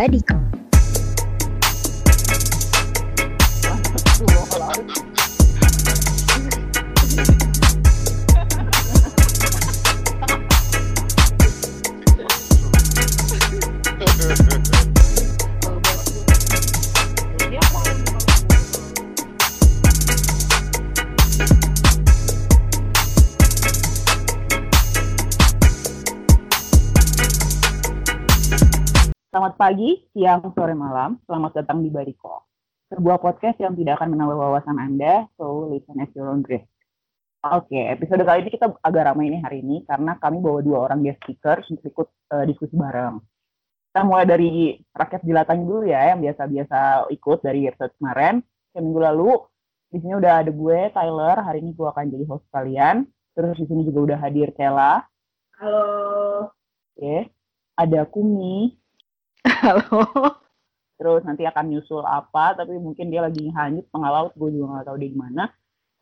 Badiko. Pagi, siang, sore, malam. Selamat datang di Bariko. Sebuah podcast yang tidak akan menambah wawasan Anda, so listen at your own risk. Oke, episode kali ini kita agak ramai ini hari ini karena kami bawa dua orang guest speaker untuk ikut uh, diskusi bareng. Kita mulai dari rakyat jelatan dulu ya, yang biasa-biasa ikut dari episode kemarin. Kayak minggu lalu, di sini udah ada gue, Tyler. Hari ini gue akan jadi host kalian. Terus di sini juga udah hadir Kela. Halo. Oke. Ada Kumi. Halo. terus nanti akan nyusul apa tapi mungkin dia lagi hanyut tengah laut gue juga nggak tahu dia gimana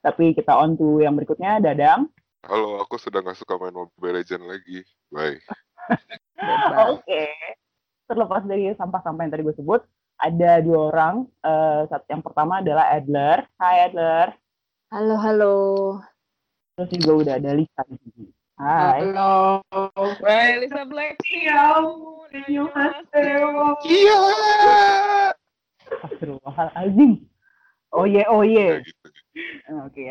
tapi kita on to yang berikutnya Dadang Halo, aku sudah nggak suka main Mobile Legends lagi. Bye. oke terlepas dari sampah-sampah yang tadi gue sebut ada dua orang sat- yang pertama adalah Adler Hai Adler Halo, halo. terus juga udah ada Lisa di sini Hai Halo. Hai, Lisa Blackpink. Annyeonghaseyo. Iya. Astagfirullahaladzim oh ye oh ye oke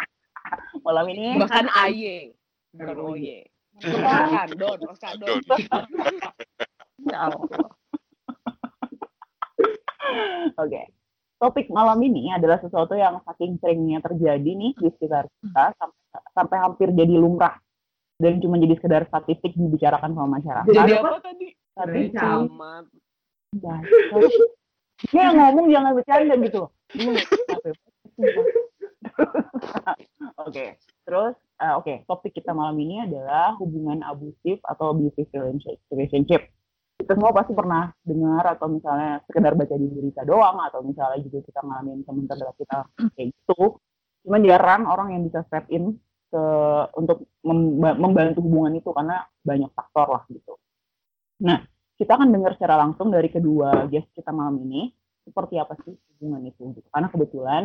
malam ini Bahkan Aye. Bukan Oye. Bukan Don, Osadon. Ya Allah. Oke. Topik malam ini adalah sesuatu yang saking seringnya terjadi nih di sekitar kita sampai, sampai hampir jadi lumrah dan cuma jadi sekedar statistik dibicarakan sama masyarakat. Jadi apa tadi? Statistik. Camat. Dia yang ngomong jangan bercanda gitu. Oke, terus eh, oke topik kita malam ini adalah hubungan abusif atau abusive relationship- relationship. Kita semua pasti pernah dengar atau misalnya sekedar baca di berita doang atau misalnya juga kita ngalamin teman terdekat kita kayak gitu. Cuman jarang orang yang bisa step in ke untuk memba- membantu hubungan itu karena banyak faktor lah gitu. Nah, kita akan dengar secara langsung dari kedua guest kita malam ini seperti apa sih hubungan itu gitu. Karena kebetulan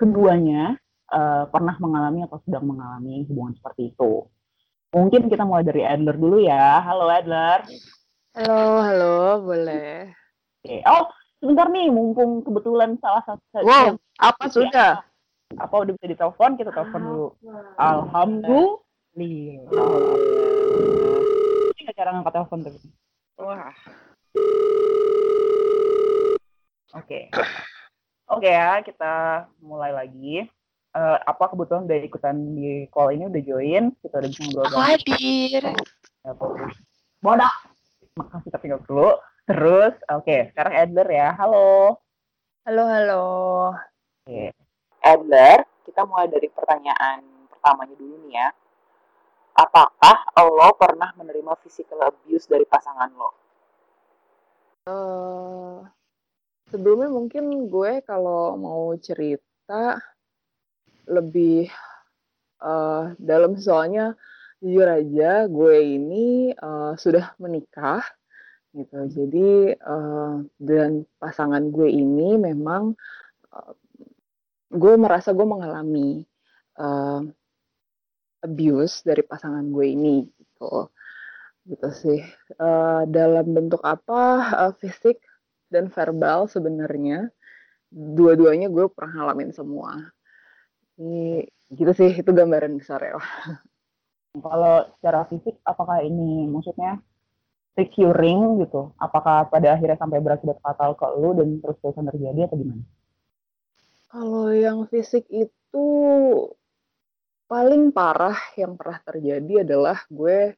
keduanya eh, pernah mengalami atau sedang mengalami hubungan seperti itu. Mungkin kita mulai dari Adler dulu ya. Halo Adler. Halo, halo, boleh. Oke. Oh, sebentar nih, mumpung kebetulan salah satu Wow, yang- apa sudah? Apa udah bisa ditelepon, kita telepon dulu. Alhamdulillah. Ini nggak cara ngangkat telepon tapi. Wah. Oke. Oke ya, kita mulai lagi. Eh, apa kebetulan udah ikutan di call ini udah join, kita udah bisa ngobrol Aku hadir. Bodoh. Makasih tapi nggak perlu. Terus, oke, sekarang Adler ya. Halo. Halo, halo. Oke. Adler, kita mulai dari pertanyaan pertamanya dulu nih ya. Apakah lo pernah menerima physical abuse dari pasangan lo? eh sebelumnya mungkin gue kalau mau cerita lebih eh dalam soalnya jujur aja gue ini eh, sudah menikah gitu jadi eh, dan pasangan gue ini memang eh, gue merasa gue mengalami eh, abuse dari pasangan gue ini gitu gitu sih Eh, dalam bentuk apa eh, fisik dan verbal sebenarnya dua-duanya gue pernah ngalamin semua ini gitu sih itu gambaran besar ya Kalau secara fisik, apakah ini maksudnya securing gitu? Apakah pada akhirnya sampai berakibat fatal ke lu dan terus terusan terjadi atau gimana? Kalau yang fisik itu paling parah yang pernah terjadi adalah gue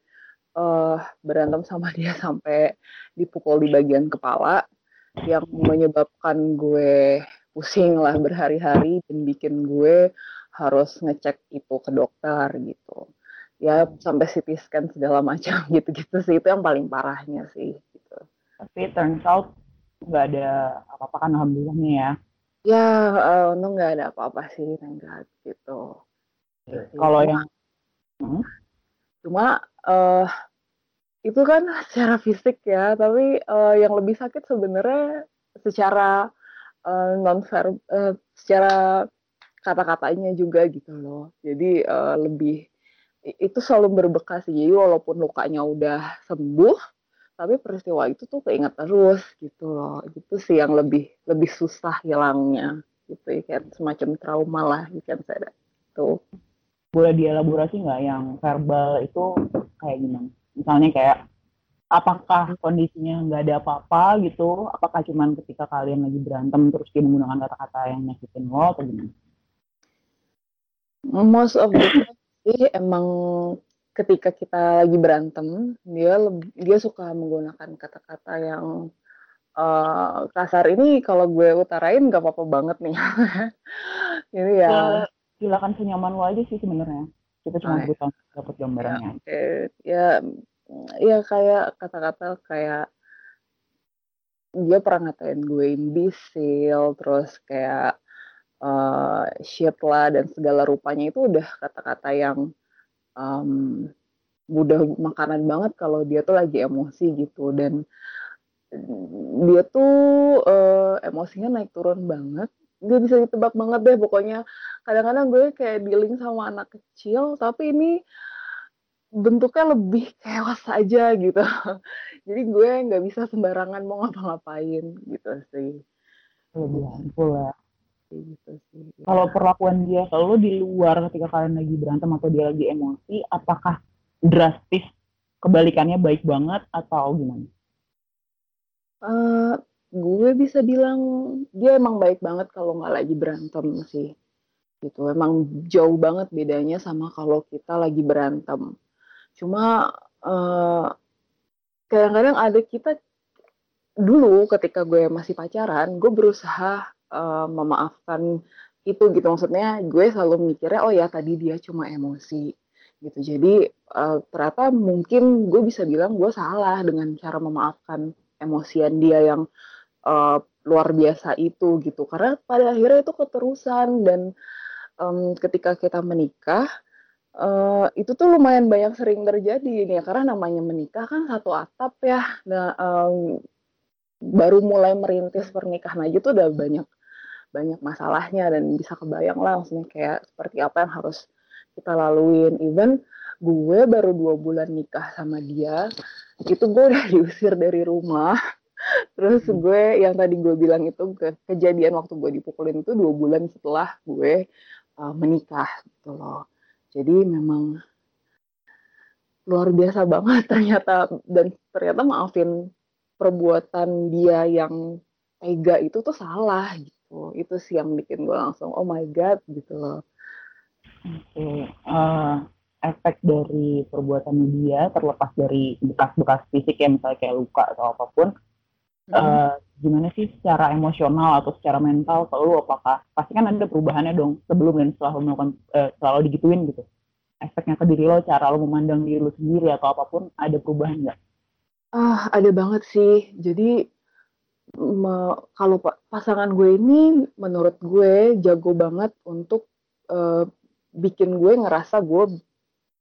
eh, berantem sama dia sampai dipukul di bagian kepala yang menyebabkan gue pusing lah berhari-hari dan bikin gue harus ngecek itu ke dokter gitu ya sampai CT scan segala macam gitu-gitu sih itu yang paling parahnya sih gitu. Tapi turns out nggak ada apa-apa kan alhamdulillahnya ya. Ya eh, untung nggak ada apa-apa sih God gitu. Kalau yang cuma eh itu kan secara fisik ya, tapi uh, yang lebih sakit sebenarnya secara uh, non verb, uh, secara kata-katanya juga gitu loh. Jadi uh, lebih itu selalu berbekas Jadi walaupun lukanya udah sembuh, tapi peristiwa itu tuh keinget terus gitu loh. Itu sih yang lebih lebih susah hilangnya gitu ya kayak semacam trauma lah you can say that. Tuh. Boleh dielaborasi nggak yang verbal itu kayak gimana? Misalnya kayak apakah kondisinya nggak ada apa-apa gitu? Apakah cuman ketika kalian lagi berantem terus dia menggunakan kata-kata yang nyakitin lo atau gimana? Most of the time sih emang ketika kita lagi berantem dia dia suka menggunakan kata-kata yang uh, kasar. Ini kalau gue utarain gak apa-apa banget nih. Ini ya. Silakan senyaman lo aja sih sebenarnya. Kita cuma butuh dapat gambarannya. Ya, okay. ya ya kayak kata-kata kayak dia pernah ngatain gue imbisil terus kayak uh, shit lah dan segala rupanya itu udah kata-kata yang um, mudah makanan banget kalau dia tuh lagi emosi gitu. Dan dia tuh uh, emosinya naik turun banget. Gak bisa ditebak banget deh pokoknya. Kadang-kadang gue kayak dealing sama anak kecil tapi ini bentuknya lebih chaos aja gitu. Jadi gue nggak bisa sembarangan mau ngapa-ngapain gitu sih. Lebih ampun gitu sih kalau perlakuan dia kalau di luar ketika kalian lagi berantem atau dia lagi emosi apakah drastis kebalikannya baik banget atau gimana? Uh, gue bisa bilang dia emang baik banget kalau nggak lagi berantem sih. Gitu emang jauh banget bedanya sama kalau kita lagi berantem. Cuma uh, kadang-kadang ada kita dulu ketika gue masih pacaran gue berusaha uh, memaafkan itu gitu. Maksudnya gue selalu mikirnya oh ya tadi dia cuma emosi. Gitu. Jadi uh, ternyata mungkin gue bisa bilang gue salah dengan cara memaafkan emosian dia yang uh, luar biasa itu gitu. Karena pada akhirnya itu keterusan dan um, ketika kita menikah uh, itu tuh lumayan banyak sering terjadi ini ya. Karena namanya menikah kan satu atap ya. Nah um, baru mulai merintis pernikahan aja tuh udah banyak banyak masalahnya dan bisa kebayang lah maksudnya kayak seperti apa yang harus kita laluin. Even gue baru dua bulan nikah sama dia itu gue udah diusir dari rumah. Terus hmm. gue yang tadi gue bilang itu ke kejadian waktu gue dipukulin itu dua bulan setelah gue uh, menikah gitu loh. Jadi memang luar biasa banget ternyata dan ternyata maafin perbuatan dia yang tega itu tuh salah gitu itu sih yang bikin gue langsung oh my god gitu loh okay. uh, efek dari perbuatan dia terlepas dari bekas-bekas fisik ya misalnya kayak luka atau apa pun hmm. uh, gimana sih secara emosional atau secara mental selalu apakah pasti kan ada perubahannya dong sebelum dan setelah melakukan uh, setelah lo digituin gitu efeknya ke diri lo cara lo memandang diri lo sendiri atau apa pun ada perubahan nggak? Ah ada banget sih jadi me, kalau pasangan gue ini menurut gue jago banget untuk uh, bikin gue ngerasa gue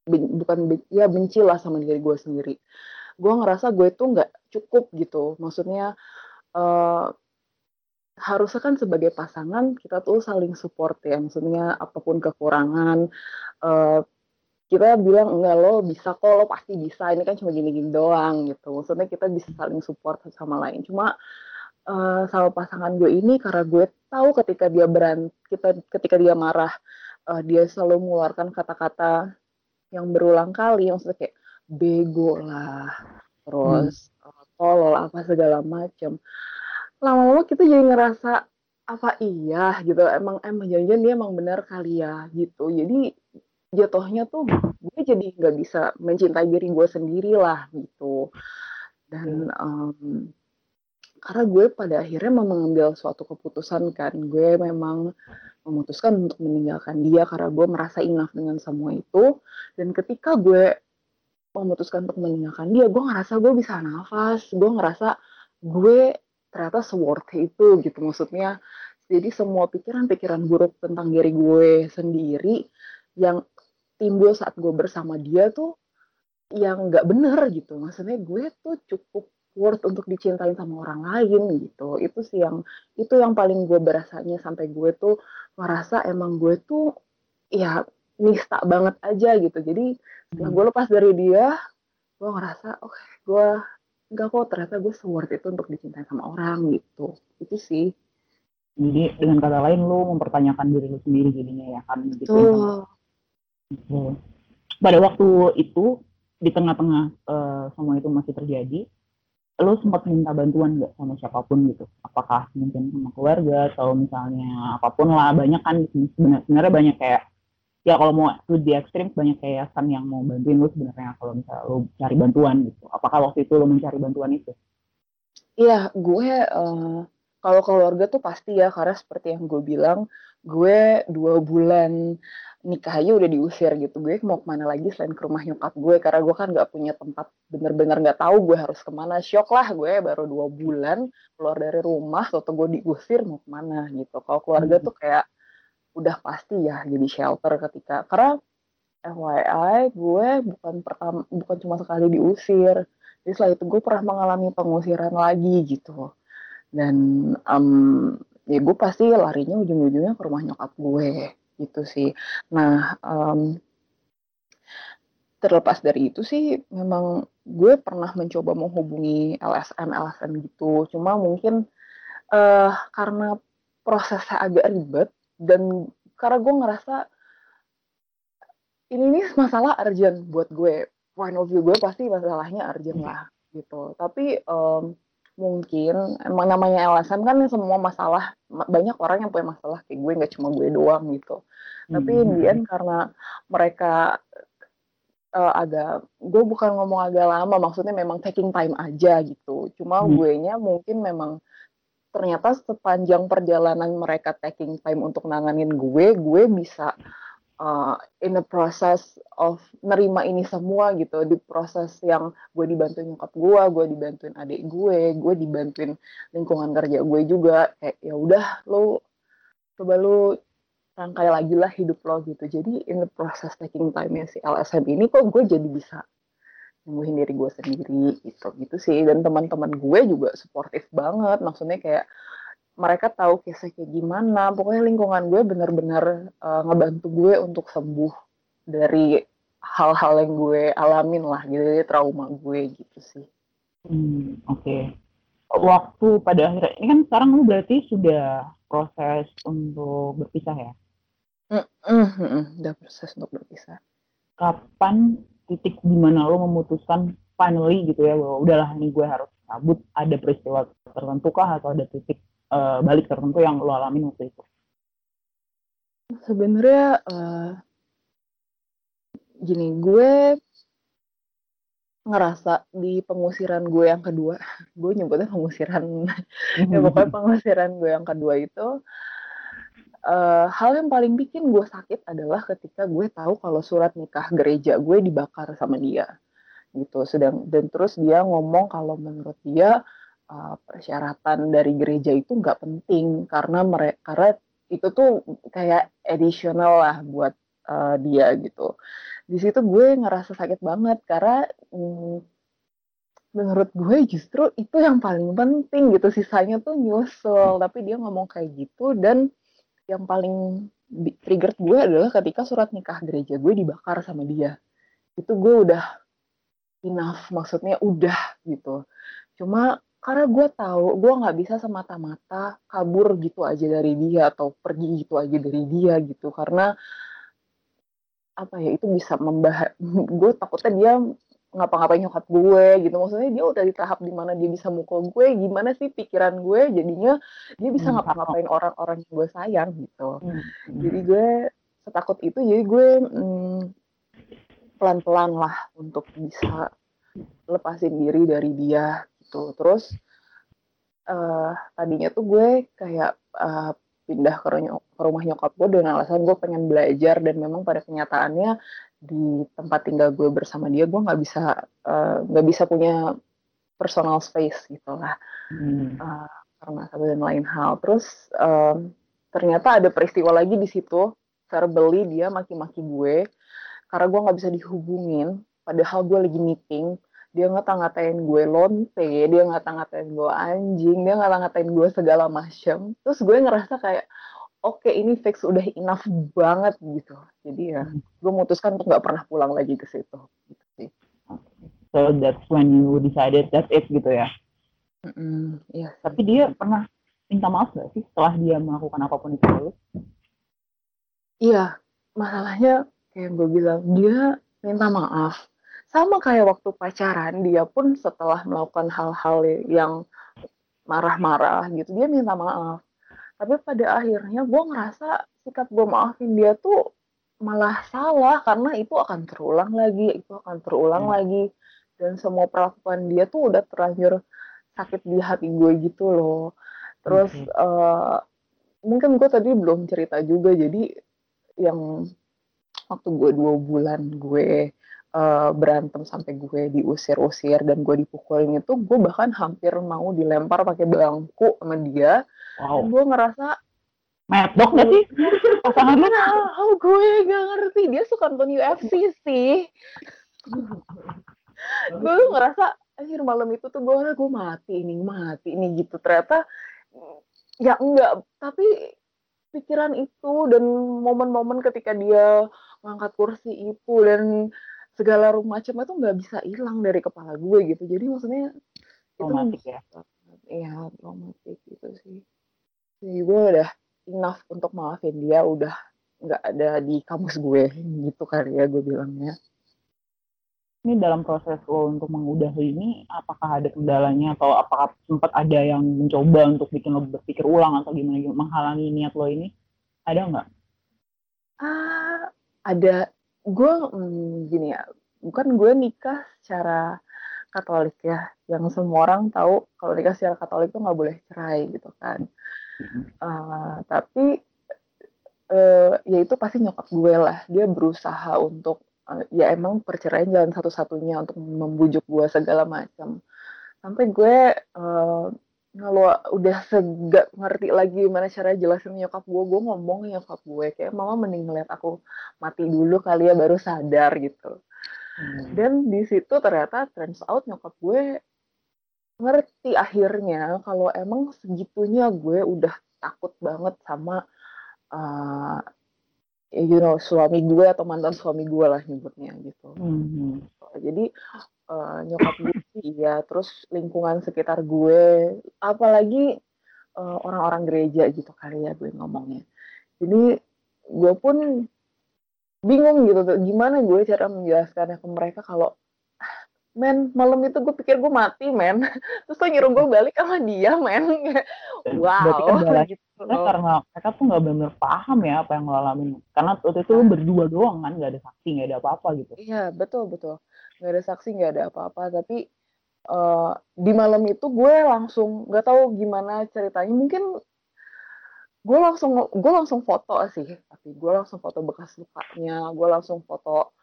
bukan ya benci lah sama diri gue sendiri. Gue ngerasa gue tuh nggak cukup gitu. Maksudnya uh, harusnya kan sebagai pasangan kita tuh saling support ya. Maksudnya apa pun kekurangan uh, kita bilang enggak lo bisa kok lo pasti bisa. Ini kan cuma gini-gini doang gitu. Maksudnya kita bisa saling support sama lain. Cuma uh, sama pasangan gue ini karena gue tahu ketika dia beran kita ketika dia marah uh, dia selalu mengeluarkan kata-kata yang berulang kali maksudnya kayak bego lah terus hmm. tolol apa segala macam lama-lama kita jadi ngerasa apa iya? gitu. Emang emang janjian dia emang benar kali ya gitu. Jadi jatuhnya tuh gue jadi nggak bisa mencintai diri gue sendiri lah gitu. Dan um, karena gue pada akhirnya mau mengambil suatu keputusan kan. Gue memang memutuskan untuk meninggalkan dia karena gue merasa enough dengan semua itu. Dan ketika gue memutuskan untuk meninggalkan dia gue ngerasa gue bisa nafas. Gue ngerasa gue ternyata seworth itu gitu maksudnya. Jadi semua pikiran-pikiran buruk tentang diri gue sendiri yang timbul saat gue bersama dia tuh yang nggak bener gitu. Maksudnya gue tuh cukup worth untuk dicintain sama orang lain gitu. Itu sih yang itu yang paling gue berasanya sampai gue tuh ngerasa emang gue tuh ya nista banget aja gitu. Jadi setelah gue lepas dari dia gue ngerasa oke gue nggak kok ternyata gue worth itu untuk dicintai sama orang gitu. Itu sih. Jadi dengan kata lain lu mempertanyakan diri lu sendiri jadinya ya kan? Gitu. tuh Gitu. Pada waktu itu di tengah-tengah eh, semua itu masih terjadi, lu sempat minta bantuan nggak sama siapa pun gitu? Apakah mungkin sama keluarga atau misalnya apa pun lah banyak kan sebenarnya banyak kayak ya kalau mau lu di ekstrim banyak yayasan yang mau bantuin lu sebenarnya kalau misalnya lu cari bantuan gitu. Apakah waktu itu lu mencari bantuan itu? Iya, gue eh, kalau keluarga tuh pasti ya, karena seperti yang gue bilang, gue dua bulan nikah aja udah diusir gitu. Gue mau ke mana lagi selain ke rumah nyokap gue, karena gue kan nggak punya tempat, bener-bener nggak tahu gue harus ke mana. Syok lah gue baru dua bulan keluar dari rumah, atau gue diusir mau ke mana gitu. Kalau keluarga tuh kayak udah pasti ya jadi shelter ketika, karena FYI gue bukan pertama, bukan cuma sekali diusir. Jadi setelah itu gue pernah mengalami pengusiran lagi gitu. Dan em, ya gue pasti larinya ujung-ujungnya ke rumah nyokap gue gitu sih. Nah, em, terlepas dari itu sih memang gue pernah mencoba menghubungi LSM LSM gitu. Cuma mungkin eh karena prosesnya agak ribet dan karena gue ngerasa ini nih masalah urgent buat gue. Point of view gue pasti masalahnya urgent lah gitu. Tapi em, mungkin emang namanya LSM kan semua masalah ma- banyak orang yang punya masalah kayak gue nggak cuma gue doang gitu. Tapi in the end karena mereka eh, agak gue bukan ngomong agak lama maksudnya memang taking time aja gitu. Cuma Hmm. gue nya mungkin memang ternyata sepanjang perjalanan mereka taking time untuk nanganin gue, gue bisa uh, in the process of nerima ini semua gitu di proses yang gue dibantuin nyokap gue, gue dibantuin adik gue, gue dibantuin lingkungan kerja gue juga kayak ya udah lo coba lo rangkai lagi lah hidup lo gitu. Jadi in the process taking time si LSM ini kok gue jadi bisa nyembuhin diri gue sendiri gitu. Gitu sih. Dan teman-teman gue juga suportif banget. Maksudnya kayak mereka tahu kisah kayak gimana pokoknya lingkungan gue bener-bener uh, ngebantu gue untuk sembuh dari hal-hal yang gue alamin lah gitu dari trauma gue gitu sih Hmm, oke. Waktu pada akhirnya ini kan sekarang lu berarti sudah proses untuk berpisah ya. Mm, mm, mm, mm. udah proses untuk berpisah Kapan titik di mana lo memutuskan finally gitu ya bahwa udahlah nih gue harus cabut ada peristiwa tertentu kah atau ada titik eh, balik tertentu yang lo alamin waktu itu? sebenarnya eh, gini gue ngerasa di pengusiran gue yang kedua gue nyebutnya pengusiran ya pokoknya pengusiran gue yang kedua itu eh, hal yang paling bikin gue sakit adalah ketika gue tahu kalau surat nikah gereja gue dibakar sama dia gitu sedang dan terus dia ngomong kalau menurut dia eh, persyaratan dari gereja itu nggak penting karena mereka karena itu tuh kayak additional lah buat eh, dia gitu. Di situ gue ngerasa sakit banget karena mm, menurut gue justru itu yang paling penting gitu. Sisanya tuh nyusul tapi dia ngomong kayak gitu dan yang paling trigger gue adalah ketika surat nikah gereja gue dibakar sama dia. Itu gue udah enough maksudnya udah gitu. Cuma karena gue tahu gue nggak bisa semata-mata kabur gitu aja dari dia atau pergi gitu aja dari dia gitu. Karena apa ya itu bisa membahas gue takutnya dia ngapa-ngapain nyokap gue gitu. Maksudnya dia udah di tahap di mana dia bisa mukul gue gimana sih pikiran gue? Jadinya dia bisa Hmm, ngapa-ngapain orang-orang yang gue sayang gitu. Hmm, jadi gue setakut itu jadi gue mm, pelan-pelan lah untuk bisa lepasin diri dari dia gitu. Terus eh tadinya tuh gue kayak eh, pindah ke, ke rumah nyokap gue dengan alasan gue pengen belajar dan memang pada kenyataannya di tempat tinggal gue bersama dia gue nggak bisa eh, nggak bisa punya personal space gitu lah. Hmm, Eh, karena satu dan lain hal. Terus em, ternyata ada peristiwa lagi di situ, verbally dia maki-maki gue karena gue nggak bisa dihubungin. Padahal gue lagi meeting dia ngata-ngatain gue lonte dia ngata-ngatain gue anjing dia ngata-ngatain gue segala macam terus gue ngerasa kayak oke ini fix udah enough banget gitu jadi ya gue memutuskan untuk nggak pernah pulang lagi ke situ gitu sih So that's when you decided that's it gitu ya. Mm-mm, iya Tapi dia pernah minta maaf gak sih setelah dia melakukan apa pun itu lu? Iya, masalahnya kayak gue bilang, dia minta maaf. Sama kayak waktu pacaran, dia pun setelah melakukan hal-hal yang marah-marah gitu, dia minta maaf. Tapi pada akhirnya gue ngerasa sikap gue maafin dia tuh malah salah karena itu akan terulang lagi, itu akan terulang Hmm. lagi. Dan semua perlakuan dia tuh udah terlanjur sakit di hati gue gitu loh. Terus Oke. eh, mungkin gue tadi belum cerita juga, jadi yang waktu gue dua bulan gue eh, berantem sampai gue diusir-usir dan gue dipukulin itu gue bahkan hampir mau dilempar pakai bangku sama dia. Dan Wow. gue ngerasa Medok gak sih? Pasangan lu? oh gue gak ngerti. Dia suka nonton UFC sih. Gue tuh ngerasa akhir malam itu tuh gue gue mati ini mati ini gitu. Ternyata ya enggak. Tapi pikiran itu dan momen-momen ketika dia ngangkat kursi itu dan segala macam itu nggak bisa hilang dari kepala gue gitu jadi maksudnya itu Traumatik ya. Iya, traumatik gitu sih. Jadi gue udah enough untuk maafin dia, udah nggak ada di kamus gue gitu kali ya gue bilangnya. Ini dalam proses lo untuk mengudahi ini, apakah ada kendalanya atau apakah sempat ada yang mencoba untuk bikin lo berpikir ulang atau gimana, gimana menghalangi niat lo ini? Ada nggak? Ah, ada gue hmm, gini ya, bukan gue nikah secara Katolik ya, yang semua orang tahu kalau nikah secara Katolik tuh nggak boleh cerai gitu kan. Ah, tapi eh, ya itu pasti nyokap gue lah, dia berusaha untuk eh, ya emang perceraian jalan satu-satunya untuk membujuk gue segala macam. Sampai gue eh, kalau udah segak ngerti lagi gimana cara jelasin nyokap gue, gue ngomong nyokap gue kayak mama mending ngeliat aku mati dulu kali ya baru sadar gitu. Hmm. Dan di situ ternyata turns out nyokap gue ngerti akhirnya kalau emang segitunya gue udah takut banget sama uh, you know suami gue atau mantan suami gue lah nyebutnya gitu. Hmm. Jadi uh, nyokap gue iya, terus lingkungan sekitar gue, apalagi uh, orang-orang gereja gitu kali ya gue ngomongnya. Jadi gue pun bingung gitu tuh, gimana gue cara menjelaskannya ke mereka kalau "Ah, men malam itu gue pikir gue mati men. Terus lo nyuruh gue balik sama dia men. Berarti wow kendalanya gitu. Karena mereka tuh nggak benar paham ya apa yang lo alamin. Karena waktu itu lo berdua doang kan, nggak ada saksi, nggak ada apa-apa gitu. Iya betul betul nggak ada saksi nggak ada apa-apa. Tapi eh, di malam itu gue langsung nggak tahu gimana ceritanya. Mungkin gue langsung gue langsung foto sih. Tapi gue langsung foto bekas lukanya gue langsung foto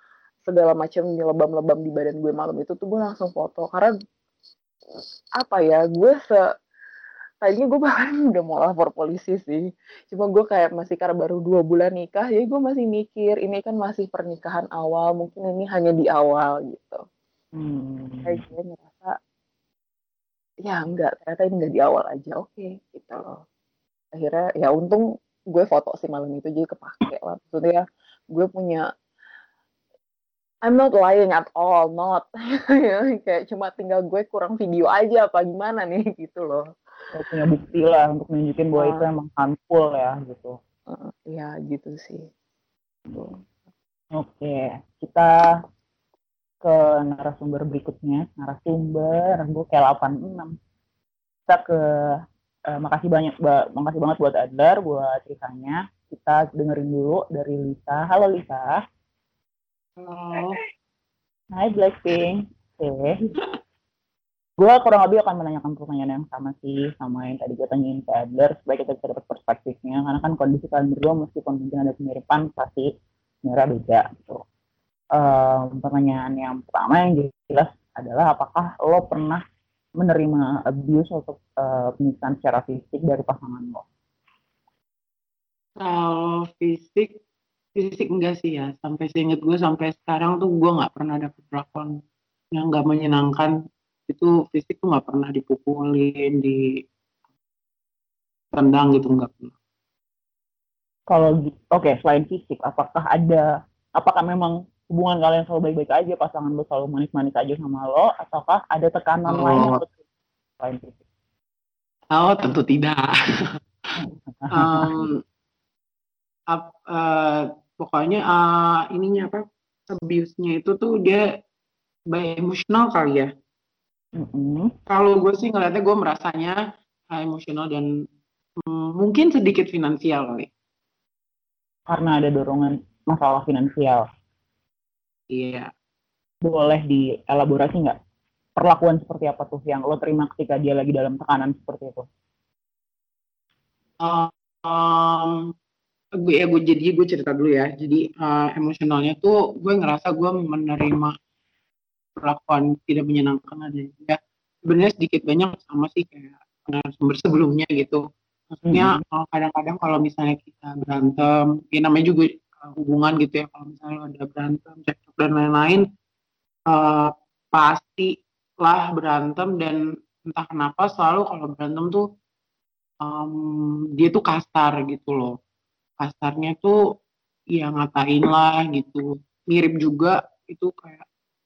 segala macam lebam-lebam di badan gue malam itu tuh gue langsung foto. Karena apa ya gue se tadinya gue bahkan udah mau lapor polisi sih. Cuma gue kayak masih karena baru dua bulan nikah jadi gue masih mikir ini kan masih pernikahan awal mungkin ini hanya di awal gitu. Hmm. kayak gue ngerasa ya enggak ternyata ini enggak di awal aja oke gitu loh. Akhirnya ya untung gue foto sih malam itu jadi kepake lah. Maksudnya gue punya I'm not lying at all not. Ya, kayak cuma tinggal gue kurang video aja apa gimana nih gitu loh Lo punya bukti lah untuk nunjukin bahwa Ah. itu emang handful ya gitu. Ya gitu sih Tuh. Oke, kita ke narasumber berikutnya. Narasumber, gue kayak 86. Kita ke, eh, makasih banyak, ba- makasih banget buat Adler, buat ceritanya. Kita dengerin dulu dari Lisa. Halo Lisa. Halo. Hai Blackpink. Oke. Gue kurang lebih akan menanyakan pertanyaan yang sama sih sama yang tadi gue tanyain ke Adler supaya kita bisa dapat perspektifnya karena kan kondisi kalian berdua meskipun mungkin ada kemiripan pasti sebenarnya beda gitu. Em, pertanyaan yang pertama yang jelas adalah apakah lo pernah menerima abuse atau eh, penyiksaan secara fisik dari pasangan lo? Kalau fisik fisik enggak sih ya sampai seinget gue sampai sekarang tuh gue nggak pernah dapet perlakuan yang nggak menyenangkan itu fisik tuh nggak pernah dipukulin di tendang gitu nggak pernah Kalau oke selain fisik, apakah ada apakah memang hubungan kalian selalu baik-baik aja, pasangan lo selalu manis-manis aja sama lo, ataukah ada tekanan Oh. lain selain fisik? oh tentu tidak Em, ap- eh, pokoknya eh, ininya apa abuse-nya itu tuh dia by emosional kali ya Mm-mm. kalau gue sih ngeliatnya gue merasanya emosional dan mm, mungkin sedikit finansial kali Karena ada dorongan masalah finansial. iya Boleh dielaborasi nggak? Perlakuan seperti apa tuh yang lo terima ketika dia lagi dalam tekanan seperti itu? Um, gue ya gue jadi gue cerita dulu ya jadi eh, emosionalnya tuh gue ngerasa gue menerima perlakuan tidak menyenangkan ada. Ya sebenarnya sedikit banyak sama sih kayak narasumber sebelumnya gitu. Maksudnya eh, kadang-kadang kalau misalnya kita berantem ya namanya juga eh, hubungan gitu ya kalau misalnya ada berantem cekcok dan lain-lain eh, pasti lah berantem dan entah kenapa selalu kalau berantem tuh em, dia tuh kasar gitu loh. Kasarnya tuh ya ngatain lah gitu. Mirip juga itu kayak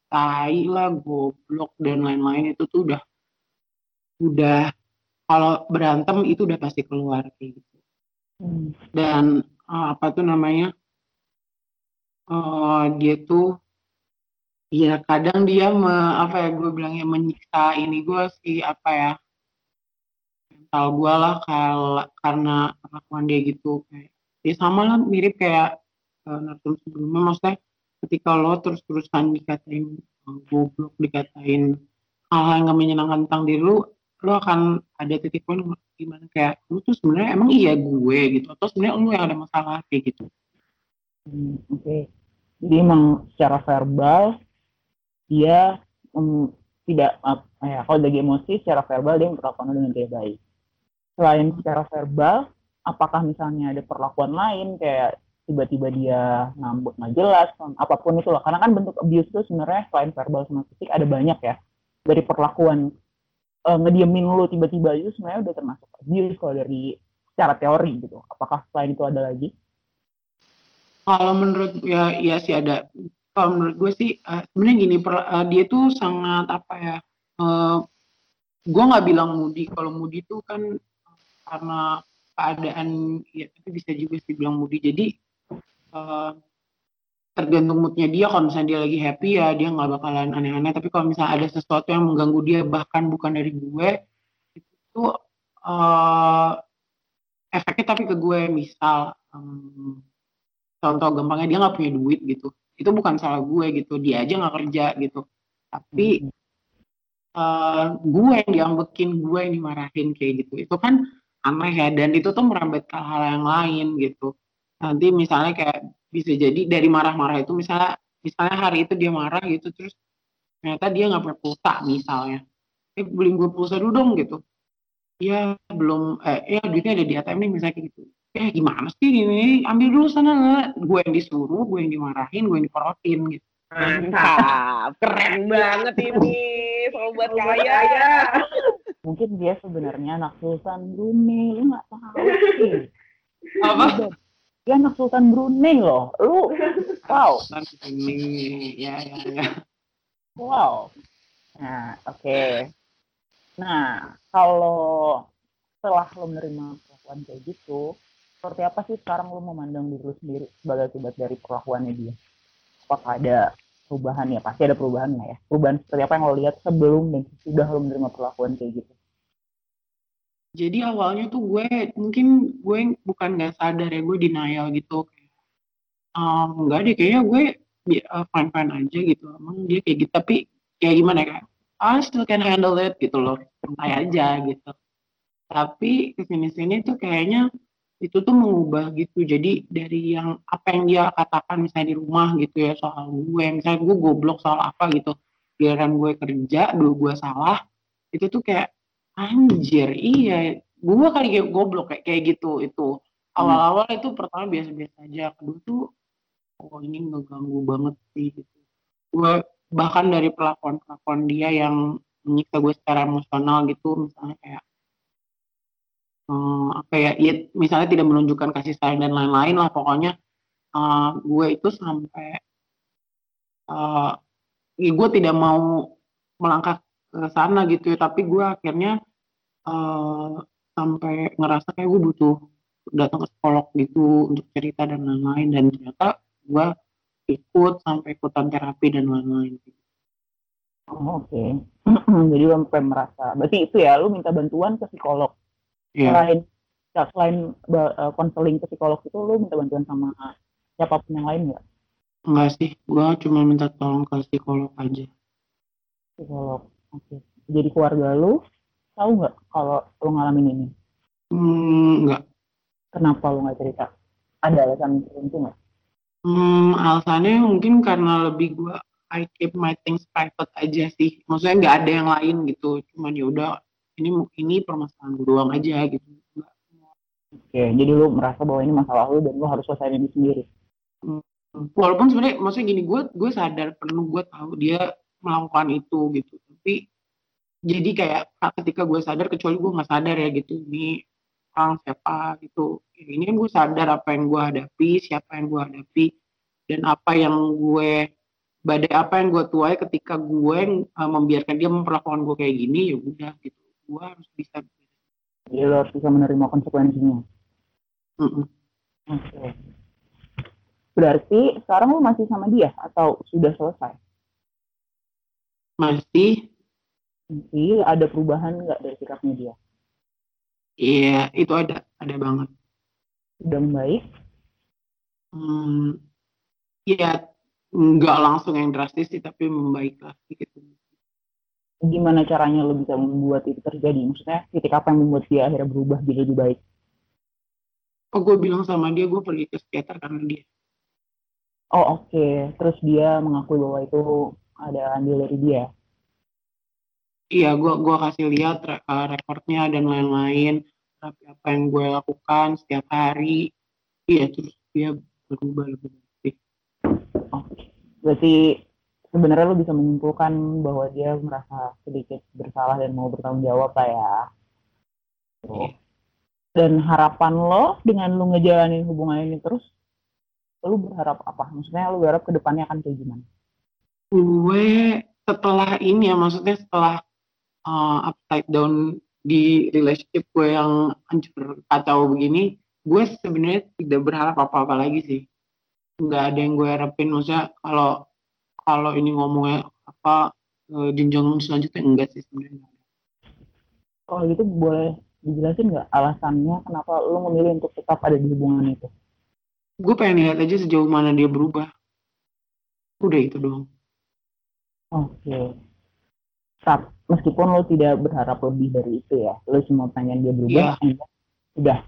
tai lah goblok dan lain-lain itu tuh udah udah kalau berantem itu udah pasti keluar kayak gitu Hmm. dan eh, apa tuh namanya eh dia tuh ya kadang dia me, apa ya gue bilangnya menyiksa ini gue sih apa ya mental gue lah kal- karena perlakuan dia gitu kayak ya sama lah mirip kayak uh, narasumber sebelumnya maksudnya ketika lo terus-terusan dikatain eh, goblok dikatain hal-hal yang gak menyenangkan tentang diri lu lo akan ada titik poin gimana kayak lu tuh sebenarnya emang iya gue gitu atau sebenarnya lu yang ada masalah kayak gitu Hmm, Oke. Jadi emang secara verbal dia mm, tidak ap- ya kalau lagi emosi secara verbal dia memperlakukan lo dengan tidak baik. Selain secara verbal, apakah misalnya ada perlakuan lain kayak tiba-tiba dia ngambek nggak jelas, apa pun itu lah. Karena kan bentuk abuse itu sebenarnya selain verbal sama fisik ada banyak ya. Dari perlakuan eh, ngediemin lu tiba-tiba itu sebenarnya udah termasuk abuse kalau dari secara teori gitu. Apakah selain itu ada lagi? Kalau menurut ya ya sih ada. Kalau menurut gue sih eh, sebenarnya gini per- eh, dia tuh sangat apa ya? eh, gue nggak bilang mudi. Kalau mudi tuh kan karena keadaan ya tapi bisa juga sih bilang mudi. Jadi eh, tergantung moodnya dia. Kalau misalnya dia lagi happy ya dia nggak bakalan aneh-aneh. Tapi kalau misalnya ada sesuatu yang mengganggu dia bahkan bukan dari gue itu eh, efeknya tapi ke gue. Misal. em, contoh gampangnya dia nggak punya duit gitu. Itu bukan salah gue gitu. Dia aja nggak kerja gitu. Tapi eh, gue yang diambekin gue yang dimarahin kayak gitu. Itu kan aneh ya. Dan itu tuh merambat ke hal yang lain gitu nanti misalnya kayak bisa jadi dari marah-marah itu misalnya misalnya hari itu dia marah gitu terus ternyata dia nggak punya pulsa misalnya. Eh beliin gue pulsa dulu dong gitu. Ya belum eh ya duitnya ada di ATM nih misalnya kayak gitu. Eh gimana sih ini? Ambil dulu sana nggak gue yang disuruh gue yang dimarahin gue yang diporotin gitu. Mantap, keren banget ini. Sobat kaya. mungkin dia sebenarnya anak Sultan Brunei lu nggak tahu sih. Apa dia anak Sultan Brunei loh. Lu wow. Ini ya ya ya. Wow. Nah oke. Nah kalau setelah lo menerima perlakuan kayak gitu seperti apa sih sekarang lo memandang diri lo sendiri sebagai akibat dari perlakuannya dia? Apakah ada perubahan ya? Pasti ada perubahan lah ya. Perubahan seperti apa yang lo lihat sebelum dan sudah lo menerima perlakuan kayak gitu jadi awalnya tuh gue mungkin gue bukan nggak sadar ya gue denial gitu. "Um, enggak deh kayaknya gue fine fine aja gitu. Emang dia kayak gitu tapi kayak gimana kayak I still can handle it gitu loh. Santai aja gitu. Tapi ke sini sini tuh kayaknya itu tuh mengubah gitu. Jadi dari yang apa yang dia katakan misalnya di rumah gitu ya soal gue misalnya gue goblok soal apa gitu. Giliran gue kerja dua gue salah itu tuh kayak anjir iya. Gue kali kayak goblok kayak kayak gitu itu. Awal-awal itu pertama biasa-biasa aja. Kedua tuh oh ini ngeganggu banget sih gitu. Gue bahkan dari perlakuan perlakuan dia yang menyiksa gue secara emosional gitu misalnya kayak eh, apa ya ya misalnya tidak menunjukkan kasih sayang dan lain-lain lah pokoknya. Eh, gue itu sampai eh ya gue tidak mau melangkah sana gitu ya tapi gue akhirnya eh, sampai ngerasa kayak gue butuh datang ke psikolog gitu untuk cerita dan lain-lain dan ternyata gue ikut sampai ikutan terapi dan lain-lain Oh, Oke. Jadi lu sampai merasa. Berarti itu ya, lu minta bantuan ke psikolog. Iya. Selain ya, selain eh, konseling ke psikolog itu, lu minta bantuan sama siapa pun yang lain nggak? enggak sih gue cuma minta tolong ke psikolog aja Psikolog. Oke. Jadi keluarga lu tahu nggak kalau lu ngalamin ini? hmm, enggak Kenapa lu nggak cerita? Ada alasan tertentu nggak? Hmm, alasannya mungkin karena lebih gua I keep my things private aja sih. Maksudnya nggak ada yang lain gitu. Cuman ya udah ini ini permasalahan gue doang aja gitu. Nggak- Oke. Jadi lu merasa bahwa ini masalah lu dan lu harus selesaiin ini sendiri. Walaupun sebenarnya maksudnya gini gue gue sadar penuh gue tahu dia melakukan itu gitu. Tapi jadi kayak ketika gue sadar kecuali gue nggak sadar ya gitu ini orang siapa gitu. Ini kan gue sadar apa yang gue hadapi, siapa yang gue hadapi dan apa yang gue badai apa yang gue tuai ketika gue uh, membiarkan dia memperlakukan gue kayak gini ya udah gitu gue harus bisa Jadi lu harus bisa menerima konsekuensinya. Mm-mm. Oke. Berarti sekarang lu masih sama dia atau sudah selesai? masih Masih ada perubahan nggak dari sikapnya dia? iya itu ada ada banget Sudah membaik? hmm, ya nggak langsung yang drastis sih tapi membaik lah gitu Gimana caranya lu bisa membuat itu terjadi? Maksudnya titik apa yang membuat dia akhirnya berubah jadi lebih baik? oh gue bilang sama dia gue pergi ke psikiater karena dia Oh oke, terus dia mengakui bahwa itu ada andil dari dia. Iya gue gua kasih lihat re- uh, rekornya dan lain-lain tapi apa yang gue lakukan setiap hari iya terus dia berubah lebih baik Oke. Berarti sebenarnya lu bisa menyimpulkan bahwa dia merasa sedikit bersalah dan mau bertanggung jawab lah ya. Tuh. Dan harapan lo dengan lu ngejalanin hubungan ini terus, lu berharap apa? Maksudnya lu berharap ke depannya akan kayak gimana? gue setelah ini ya maksudnya setelah uh, upside down di relationship gue yang hancur kacau begini gue sebenarnya tidak berharap apa-apa lagi sih. Nggak ada yang gue harapin maksudnya kalau kalau ini ngomongnya apa eh, jenjang selanjutnya enggak sih sebenarnya. Kalau gitu boleh dijelasin nggak alasannya kenapa lu memilih untuk tetap ada di hubungan itu? gue pengen lihat aja sejauh mana dia berubah. Udah itu doang. Oke. Tap, meskipun lo tidak berharap lebih dari itu ya, lo cuma pengen dia berubah, enggak, udah.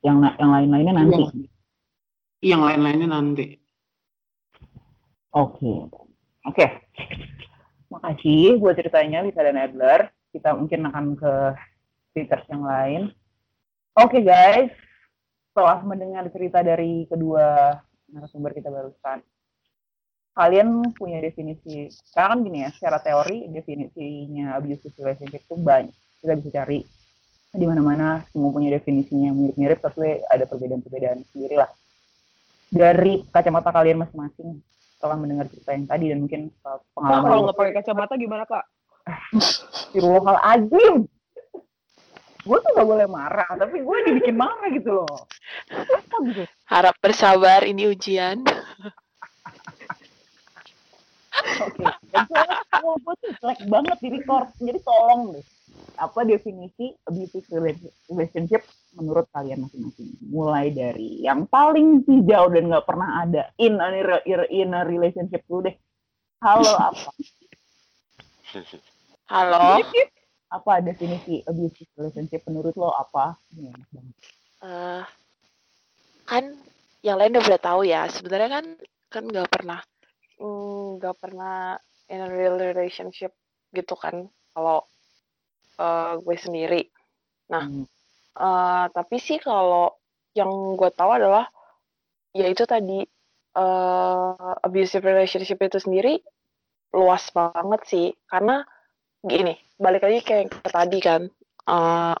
Yang yang lain-lainnya nanti. yang lain-lainnya nanti Oke. Oke. Makasih buat ceritanya Lisa dan Adler. Kita mungkin akan ke speakers yang lain. Oke guys, setelah mendengar cerita dari kedua narasumber kita barusan, kalian punya definisi, sekarang kan gini ya, secara teori definisinya abusive relationship itu banyak. Kita bisa cari di mana-mana semua punya definisinya yang mirip-mirip, tapi ada perbedaan-perbedaan sendiri lah. Dari kacamata kalian masing-masing, setelah mendengar cerita yang tadi dan mungkin pengalaman kalau nggak pakai kacamata gimana kak? lokal azim gue tuh gak boleh marah tapi gue dibikin marah gitu loh apa gitu Harap bersabar, ini ujian. oke dan soalnya gue tuh jelek banget di record jadi tolong deh apa definisi abusive rela- relationship menurut kalian masing-masing mulai dari yang paling hijau dan nggak pernah ada in a, in a relationship dulu deh halo apa Halo. apa definisi abusive relationship menurut lo apa. Eh, kan yang lain udah tahu ya. Sebenarnya kan kan nggak pernah mm, nggak pernah in a real relationship gitu kan kalau eh, gue sendiri. Nah, Hmm. eh, tapi sih kalau yang gue tahu adalah ya itu tadi uh, abusive relationship itu sendiri luas banget sih karena gini balik lagi kayak ke tadi kan uh,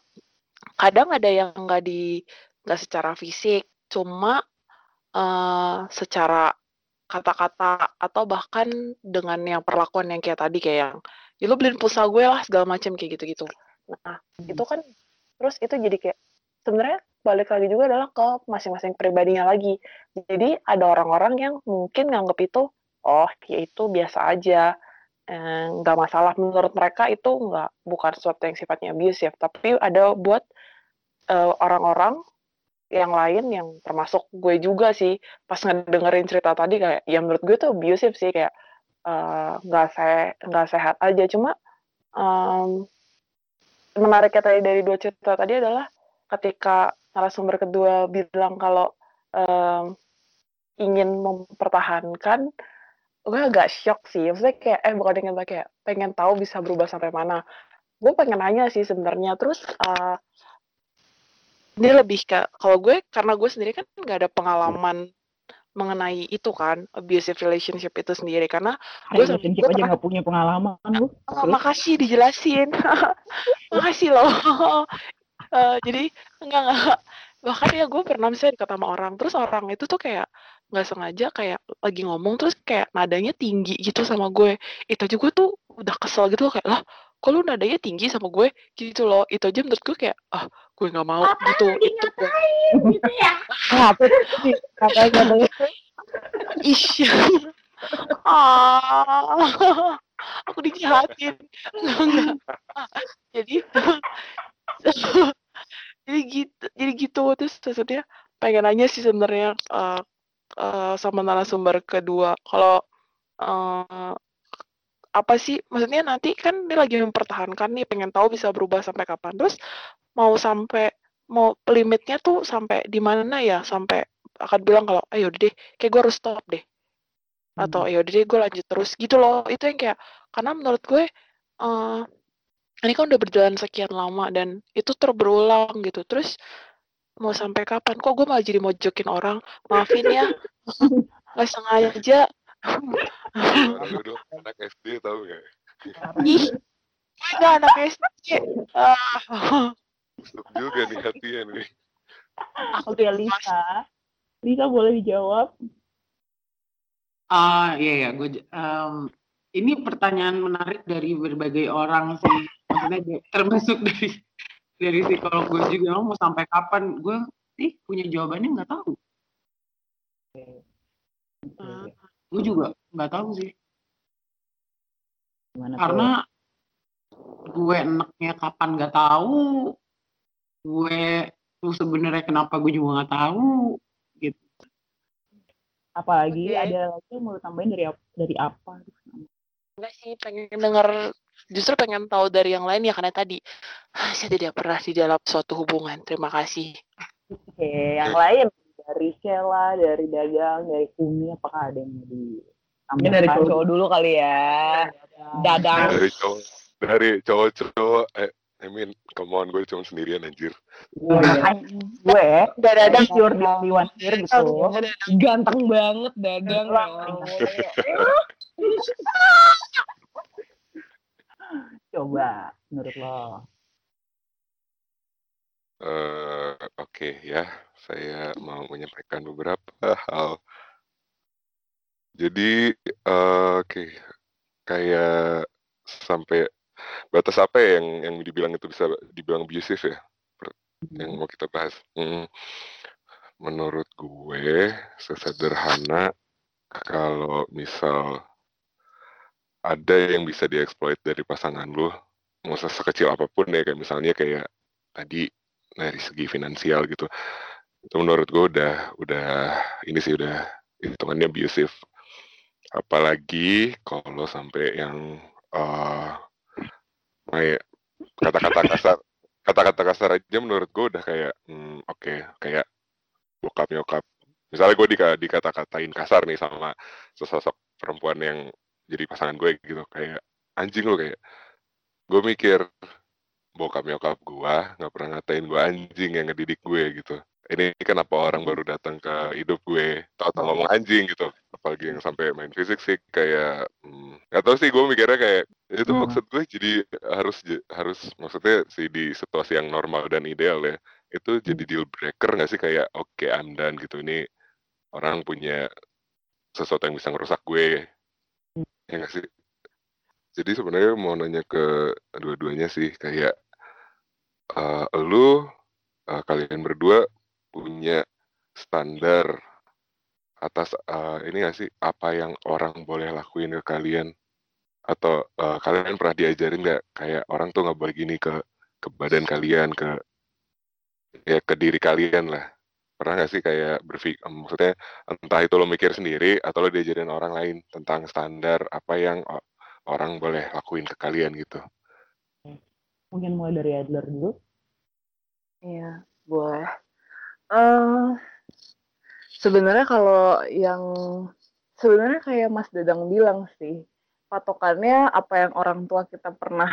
kadang ada yang nggak di nggak secara fisik cuma uh, secara kata-kata atau bahkan dengan yang perlakuan yang kayak tadi kayak yang ya lo beliin pulsa gue lah segala macam kayak gitu-gitu nah hmm. itu kan terus itu jadi kayak sebenarnya balik lagi juga adalah ke masing-masing pribadinya lagi. Jadi ada orang-orang yang mungkin nganggep itu, oh ya itu biasa aja, eh, nggak eh, masalah menurut mereka itu nggak bukan sesuatu yang sifatnya abusive. Tapi ada buat uh, orang-orang yang lain yang termasuk gue juga sih. Pas ngedengerin cerita tadi kayak ya menurut gue tuh abusive sih kayak eh, nggak uh, se nggak sehat aja. Cuma um, menariknya tadi dari dua cerita tadi adalah ketika narasumber kedua bilang kalau um, ingin mempertahankan gue agak shock sih. Maksudnya kayak eh bukan ingin kayak pengen tahu bisa berubah sampai mana. Gue pengen nanya sih sebenarnya. Terus uh, ini lebih ke kalau gue karena gue sendiri kan nggak ada pengalaman mengenai itu kan abusive relationship itu sendiri. Karena gue gue aja nggak punya pengalaman oh, makasih dijelasin. Makasih loh. Uh, jadi enggak enggak bahkan ya gue pernah misalnya dikata sama orang terus orang itu tuh kayak nggak sengaja kayak lagi ngomong terus kayak nadanya tinggi gitu sama gue. Itu aja gue tuh udah kesel gitu loh kayak lah kalau nadanya tinggi sama gue? Gitu loh. Itu aja menurut gue kayak ah gue nggak mau Apa gitu. itu gue gitu ya? Apa sih? Ih. Ah aku dijahatin enggak jadi jadi gitu jadi gitu. Terus maksudnya pengen nanya sih sebenarnya uh, uh, sama narasumber kedua. Kalau uh, apa sih maksudnya nanti kan dia lagi mempertahankan nih pengen tahu bisa berubah sampai kapan. Terus mau sampai mau limitnya tuh sampai di mana ya? Sampai akan bilang kalau ayo deh kayak gue harus stop deh. Atau ayo deh gue lanjut terus. Gitu loh. Itu yang kayak karena menurut gue uh, ini kan udah berjalan sekian lama dan itu terberulang gitu. Terus mau sampai kapan? Kok gue malah jadi mojokin orang? Maafin ya. Nggak sengaja Aduh, anak SD tau gak? gue anak SD ah. juga nih hatinya nih. Aku ya Lisa. Lisa boleh dijawab? Ah uh, iya. Ya gue um, ini pertanyaan menarik dari berbagai orang sih. Maksudnya termasuk dari dari psikolog gue juga. Mau sampai kapan? Gue sih punya jawabannya nggak tahu. Uh, gue juga nggak tahu sih Gimana karena gue enaknya kapan nggak tahu gue tuh sebenarnya kenapa gue juga nggak tahu gitu apalagi okay. ada lagi yang mau tambahin dari dari apa enggak sih pengen denger justru pengen tahu dari yang lain ya karena tadi ah, saya tidak pernah di dalam suatu hubungan. Terima kasih. Oke, yang lain dari Sheila, dari Dagang, dari Kumi, apakah ada yang di Mungkin dari cowok dulu kali ya. Dadang. Dari cowok, dari cowok-cowok, eh, I mean, come on, gue cuma sendirian anjir. gue, dadang pure di one here gitu. Ganteng banget dadang. Coba menurut lo. Uh, Oke okay, ya, saya mau menyampaikan beberapa hal. Jadi, uh, oke, okay. kayak sampai batas apa ya yang yang dibilang itu bisa dibilang abusive ya? Yang mau kita bahas. Hmm, menurut gue sesederhana kalau misal ada yang bisa dieksploit dari pasangan lu mau sekecil apa pun ya kayak misalnya kayak tadi dari segi finansial gitu itu menurut gue udah udah ini sih udah hitungannya abusive. Apalagi kalau sampai yang uh, kata-kata kasar kata-kata kasar aja menurut gue udah kayak hmm, oke okay, kayak bokap nyokap. Misalnya gue dikata-katain kasar nih sama sesosok perempuan yang jadi pasangan gue gitu kayak anjing lo kayak gue mikir bokap nyokap gue nggak pernah ngatain gue anjing yang ngedidik gue gitu ini kenapa orang baru datang ke hidup gue? Tahu-tahu ngomong anjing gitu. Apalagi yang sampai main fisik sih kayak hmm, nggak tahu sih gue mikirnya kayak itu Hmm. maksud gue jadi harus harus maksudnya sih di situasi yang normal dan ideal ya itu jadi deal breaker nggak sih? Kayak oke I'm done gitu. Ini orang punya sesuatu yang bisa ngerusak gue. Ya nggak sih? Jadi sebenarnya mau nanya ke dua-duanya sih kayak eh lu eh, kalian berdua punya standar atas eh, ini nggak sih apa yang orang boleh lakuin ke kalian atau eh, kalian pernah diajarin nggak kayak orang tuh nggak boleh gini ke ke badan kalian ke ya ke diri kalian lah pernah nggak sih kayak berpikir maksudnya entah itu lo mikir sendiri atau lo diajarin orang lain tentang standar apa yang o- orang boleh lakuin ke kalian gitu Mungkin mulai dari Adler dulu. Iya, boleh. Eh sebenarnya kalau yang sebenarnya kayak Mas Dadang bilang sih, patokannya apa yang orang tua kita pernah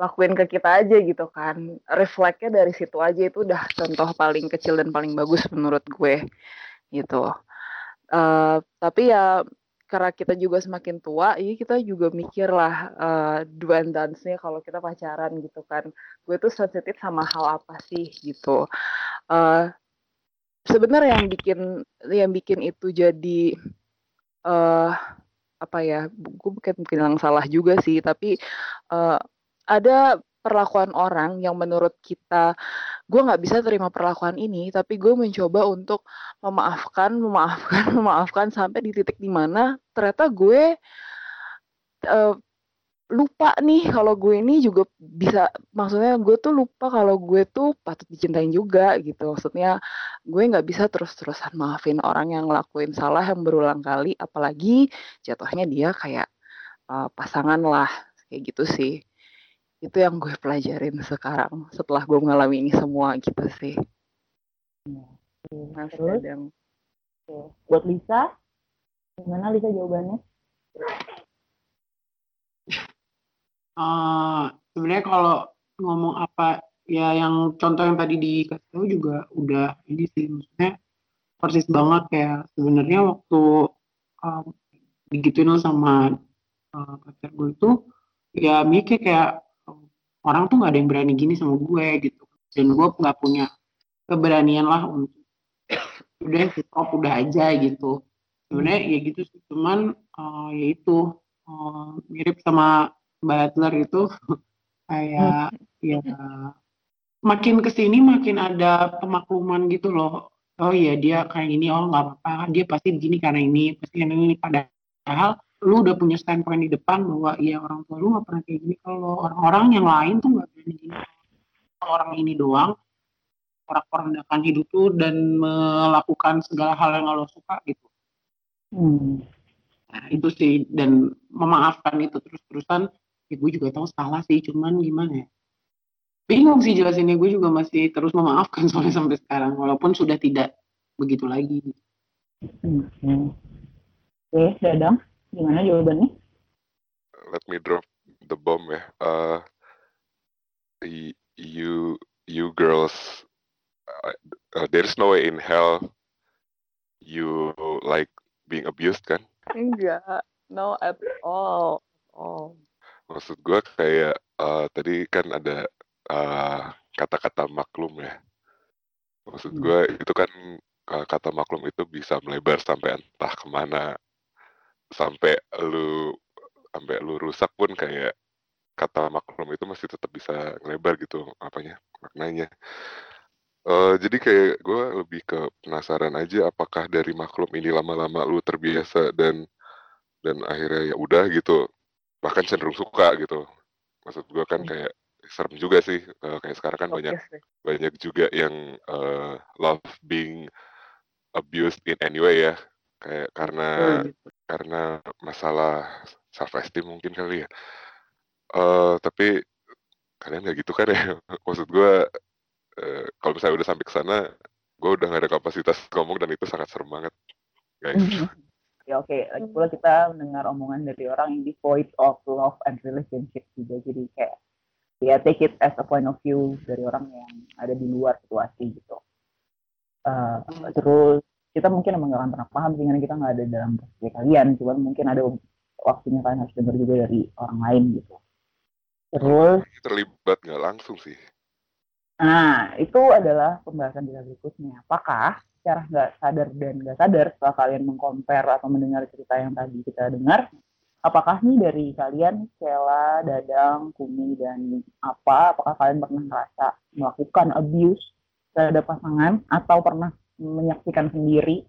lakuin ke kita aja gitu kan. Refleksnya dari situ aja itu udah contoh paling kecil dan paling bagus menurut gue gitu. Eh tapi ya karena kita juga semakin tua, ya kita juga mikir lah eh do and dance-nya kalau kita pacaran gitu kan. Gue tuh sensitif sama hal apa sih gitu. eh sebenarnya yang bikin yang bikin itu jadi eh apa ya gue mungkin yang salah juga sih tapi eh ada perlakuan orang yang menurut kita gue nggak bisa terima perlakuan ini tapi gue mencoba untuk memaafkan memaafkan memaafkan sampai di titik di mana ternyata gue eh, lupa nih kalau gue ini juga bisa maksudnya gue tuh lupa kalau gue tuh patut dicintain juga gitu maksudnya gue nggak bisa terus-terusan maafin orang yang ngelakuin salah yang berulang kali apalagi jatuhnya dia kayak uh, pasangan lah kayak gitu sih itu yang gue pelajarin sekarang setelah gue mengalami ini semua gitu sih Mas Terus? Oke. Buat Lisa, gimana Lisa jawabannya? Eh, sebenarnya kalau ngomong apa ya yang contoh yang tadi dikasih tahu juga udah ini sih maksudnya persis banget kayak sebenarnya waktu um, digituin sama uh, pacar gue itu ya mikir kayak orang tuh nggak ada yang berani gini sama gue gitu. Dan gue nggak punya keberanian lah untuk udah stop udah aja gitu. Sebenarnya ya gitu sih cuman uh, ya itu uh, mirip sama Adler itu kayak ya makin ke sini makin ada pemakluman gitu loh. Oh iya dia kayak gini oh nggak apa-apa dia pasti begini karena ini pasti karena ini. Padahal lu udah punya standpoint di depan bahwa iya orang tua lu nggak pernah kayak gini. Kalau orang-orang yang lain tuh nggak berani gini. Kalau orang ini doang orang-orang hidup lu dan melakukan segala hal yang lo suka gitu. Hmm. Nah, itu sih dan memaafkan itu terus-terusan ya gue juga tahu salah sih cuman gimana ya? Bingung sih jelasinnya gue juga masih terus memaafkan soalnya sampai sekarang walaupun sudah tidak begitu lagi. Hmm. Oke, Dadang, gimana jawabannya? let me drop the bomb ya. Uh, you you girls uh, uh, there's no way in hell you like being abused kan? Enggak. No at all. Oh maksud gue kayak eh, tadi kan ada eh, kata-kata maklum ya. Maksud Hmm. gue itu kan eh, kata maklum itu bisa melebar sampai entah ke mana. Sampai lu sampai lu rusak pun kayak kata maklum itu masih tetap bisa ngelebar gitu apanya maknanya. Eh, jadi kayak gue lebih ke penasaran aja apakah dari maklum ini lama-lama lu terbiasa dan dan akhirnya ya udah gitu bahkan cenderung suka gitu. Maksud gue kan Hmm. kayak serem juga sih Eh, kayak sekarang kan banyak sih. banyak juga yang eh, love being abused in any way ya. Kayak karena gitu. karena masalah self esteem mungkin kali ya. Eh tapi kalian nggak gitu kan ya. Maksud gue eh, kalau misalnya udah sampai ke sana gue udah gak ada kapasitas ngomong dan itu sangat serem banget guys Ya oke, lagi pula kita mendengar omongan dari orang yang devoid of love and relationship juga. Jadi kayak ya take it as a point of view dari orang yang ada di luar situasi gitu. Uh, terus kita mungkin emang gak akan pernah paham sih karena kita nggak ada dalam posisi kalian. Cuman mungkin ada waktunya kalian harus dengar juga dari orang lain gitu. Terus terlibat nggak langsung sih? Nah itu adalah pembahasan kita berikutnya. Apakah secara nggak sadar dan nggak sadar setelah kalian mengcompare atau mendengar cerita yang tadi kita dengar apakah nih dari kalian Cela, Dadang, Kumi dan apa apakah kalian pernah merasa melakukan abuse terhadap pasangan atau pernah menyaksikan sendiri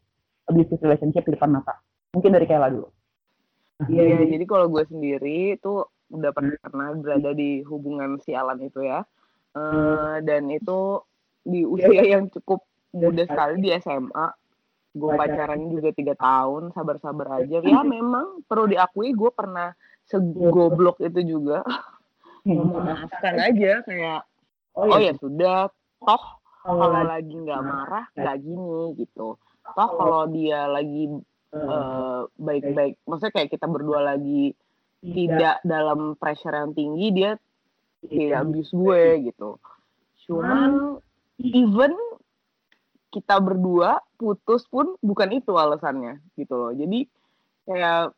abusive relationship di depan mata? Mungkin dari Kayla dulu. Iya, ya, jadi kalau gue sendiri itu udah pernah, pernah berada di hubungan sialan itu ya. Uh, dan itu di usia yang cukup muda sekali di SMA. Gue pacaran juga tiga tahun, sabar-sabar aja. Ya memang perlu diakui gue pernah segoblok itu juga. Memaafkan aja kayak, oh ya, oh ya sudah, toh kalau lagi nggak marah nggak gini gitu. Toh kalau dia lagi uh, baik-baik maksudnya kayak kita berdua lagi tidak. dalam pressure yang tinggi dia tidak abuse gue gitu. Cuman even kita berdua putus pun bukan itu alasannya gitu loh. Jadi kayak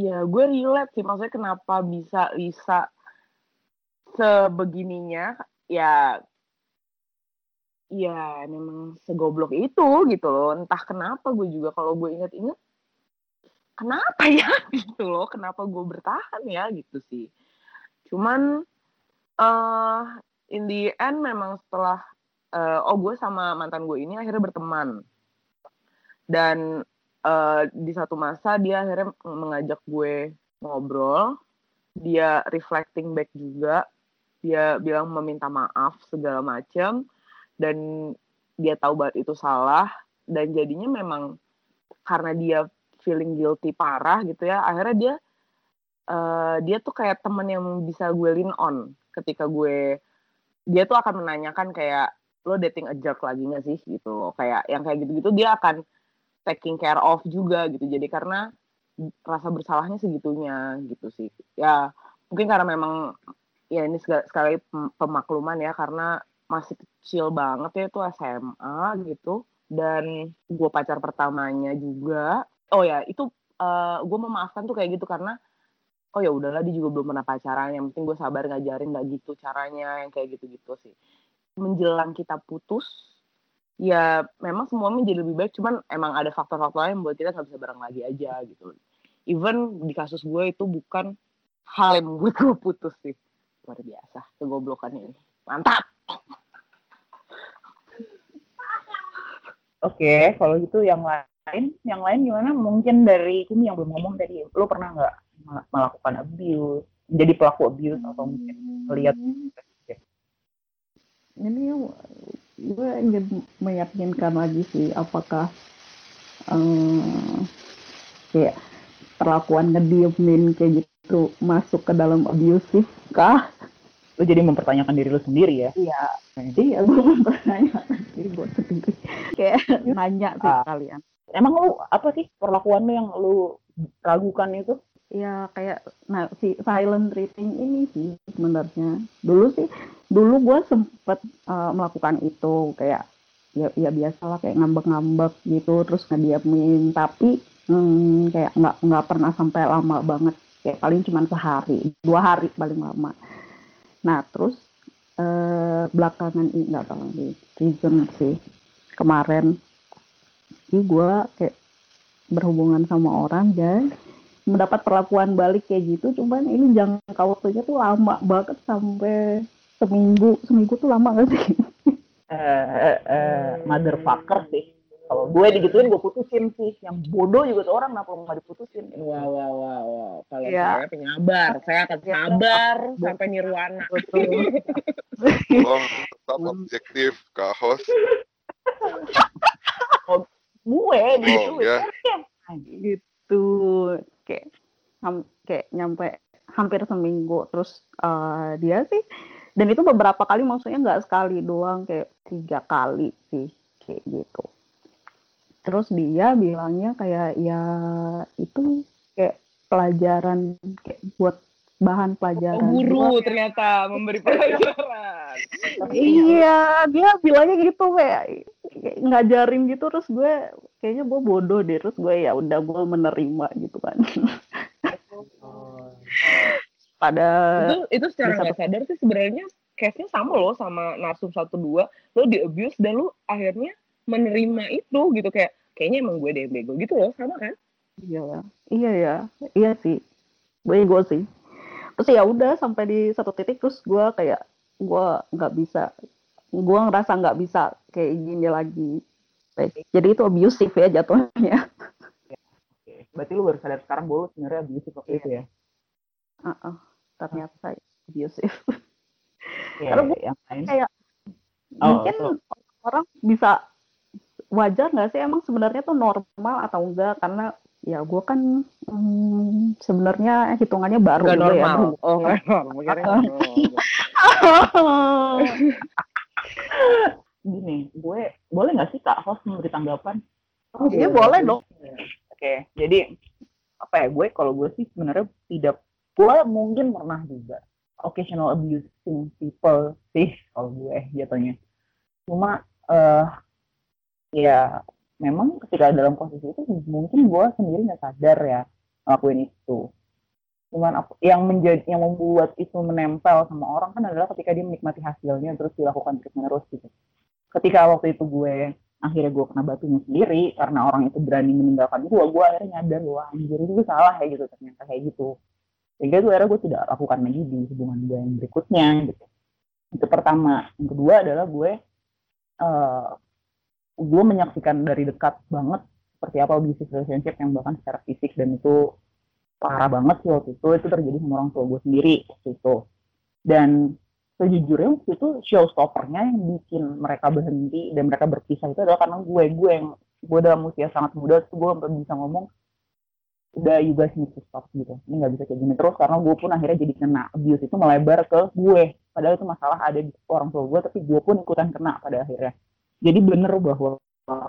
ya gue relate sih maksudnya kenapa bisa Lisa sebegininya ya ya memang segoblok itu gitu loh. Entah kenapa gue juga kalau gue inget-inget kenapa ya gitu loh kenapa gue bertahan ya gitu sih. Cuman uh, in the end memang setelah uh, oh gue sama mantan gue ini akhirnya berteman. Dan uh, di satu masa dia akhirnya mengajak gue ngobrol. Dia reflecting back juga. Dia bilang meminta maaf segala macam dan dia tahu banget itu salah. Dan jadinya memang karena dia feeling guilty parah gitu ya akhirnya dia uh, dia tuh kayak temen yang bisa gue lean on ketika gue dia tuh akan menanyakan kayak lo dating a jerk lagi gak sih gitu kayak yang kayak gitu-gitu dia akan taking care of juga gitu. Jadi karena rasa bersalahnya segitunya gitu sih. Ya mungkin karena memang ya ini sekali, pemakluman ya karena masih kecil banget ya itu SMA gitu. Dan gue pacar pertamanya juga. Oh ya itu uh, eh, gue memaafkan tuh kayak gitu karena oh ya udahlah dia juga belum pernah pacaran. Yang penting gue sabar ngajarin nggak gitu caranya yang kayak gitu-gitu sih menjelang kita putus ya memang semuanya menjadi lebih baik. Cuman emang ada faktor-faktor lain buat kita nggak bisa bareng lagi aja gitu. Even di kasus gue itu bukan hal yang membuat gue putus sih. Luar biasa kegoblokan ini. Mantap! Oke, kalau gitu yang lain, yang lain gimana? Mungkin dari Kumi yang belum ngomong tadi, lo pernah nggak melakukan abuse, jadi pelaku abuse atau mungkin melihat? Ini gue ingin meyakinkan lagi sih, apakah um, kayak perlakuan ngediemin kayak gitu masuk ke dalam abusive kah? Lo jadi mempertanyakan diri lo sendiri ya? Iya, iya gue mempertanyakan diri gue sendiri. Kayak nanya sih uh, kalian. Emang lu apa sih perlakuan lu yang lu ragukan itu ya kayak nah si silent treating ini sih sebenarnya. Dulu sih dulu gue sempet uh, melakukan itu kayak ya ya biasalah kayak ngambek-ngambek gitu terus ngediamin tapi hmm, kayak nggak nggak pernah sampai lama banget. Kayak paling cuma sehari dua hari paling lama. Nah terus eh, belakangan ini nggak tahu di season sih kemarin. Ini gue kayak berhubungan sama orang dan mendapat perlakuan balik kayak gitu cuman ini jangka waktunya tuh lama banget sampai seminggu seminggu tuh lama gak sih? Eh uh, uh, motherfucker sih. Kalau gue digituin gue putusin sih. Yang bodoh juga tuh orang kenapa nggak diputusin? Wow wow wow, wow. kalau ya. saya penyabar saya akan iya. sabar. Sampai nirwana. Tolong tetap objektif kak host oh, gue gitu oh, ya. gitu kayak kayak nyampe hampir seminggu terus uh, dia sih dan itu beberapa kali maksudnya nggak sekali doang kayak tiga kali sih kayak gitu. Terus dia bilangnya kayak ya itu kayak pelajaran kayak buat bahan pelajaran. Oh, guru ternyata memberi pelajaran. iya, dia bilangnya gitu kayak ngajarin gitu terus gue kayaknya gue bodoh deh terus gue ya udah gue menerima gitu kan. Pada itu itu secara nggak sadar sih sebenarnya case-nya sama loh sama narsum satu dua. Lo di abuse dan lo akhirnya menerima itu gitu kayak kayaknya emang gue deh bego gitu loh sama kan? Iya iya ya iya sih. Gue ego sih terus ya udah sampai di satu titik terus gue kayak gue nggak bisa gue ngerasa nggak bisa kayak gini lagi jadi itu abusive ya jatuhnya Oke. Berarti lu baru sadar sekarang bahwa sebenarnya abusive waktu itu ya? Heeh, ternyata saya abusive Iya, Karena yang lain. kayak Oh, mungkin betul. orang bisa wajar nggak sih emang sebenarnya tuh normal atau enggak karena ya gue kan hmm, sebenarnya hitungannya baru juga ya normal oh nggak normal. Gini, gue boleh nggak sih kak host memberi tanggapan? Iya, boleh dong. Oke, jadi apa ya gue kalau gue sih sebenarnya tidak gue mungkin pernah juga occasional abusing people sih kalau gue jatuhnya. Cuma eh ya memang ketika dalam posisi itu mungkin gue sendiri nggak sadar ya ngelakuin itu. Cuman apa- yang menjadi yang membuat itu menempel sama orang kan adalah ketika dia menikmati hasilnya terus dilakukan terus menerus gitu. Ketika waktu itu gue akhirnya gue kena batunya sendiri karena orang itu berani meninggalkan gue, gue akhirnya nyadar wah anjir gue salah ya gitu ternyata kayak gitu. Sehingga itu akhirnya gue tidak lakukan lagi di hubungan gue yang berikutnya gitu. Itu pertama. Yang kedua adalah gue eh gue menyaksikan dari dekat banget seperti apa abusive relationship yang bahkan secara fisik dan itu parah banget sih waktu itu. Itu terjadi sama orang tua gue sendiri waktu itu. Dan sejujurnya waktu itu showstoppernya yang bikin mereka berhenti dan mereka berpisah itu adalah karena gue. Gue yang gue dalam usia sangat muda tuh gue sampai bisa ngomong udah you guys need to stop gitu. Ini nggak bisa kayak gini. Terus karena gue pun akhirnya jadi kena abuse itu melebar ke gue. Padahal itu masalah ada di orang tua gue tapi gue pun ikutan kena pada akhirnya jadi bener bahwa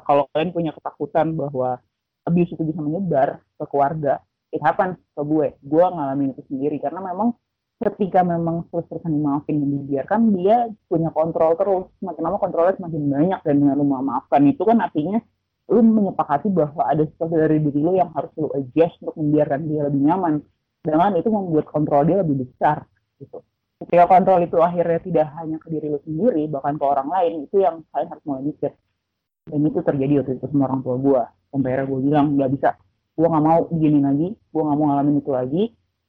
kalau kalian punya ketakutan bahwa abuse itu bisa menyebar ke keluarga it happens ke gue. Gue ngalamin itu sendiri. Karena memang ketika memang terus-terusan dimaafin dan dibiarkan dia punya kontrol terus. Semakin lama kontrolnya semakin banyak dan dengan lu memaafkan itu kan artinya lu menyepakati bahwa ada sesuatu dari diri lu yang harus lu adjust untuk membiarkan dia lebih nyaman. Dengan itu membuat kontrol dia lebih besar gitu ketika kontrol itu akhirnya tidak hanya ke diri lu sendiri bahkan ke orang lain itu yang kalian harus mulai mikir. Dan itu terjadi waktu itu sama orang tua gue sampai gue bilang nggak bisa. Gue nggak mau begini lagi. Gue nggak mau ngalamin itu lagi.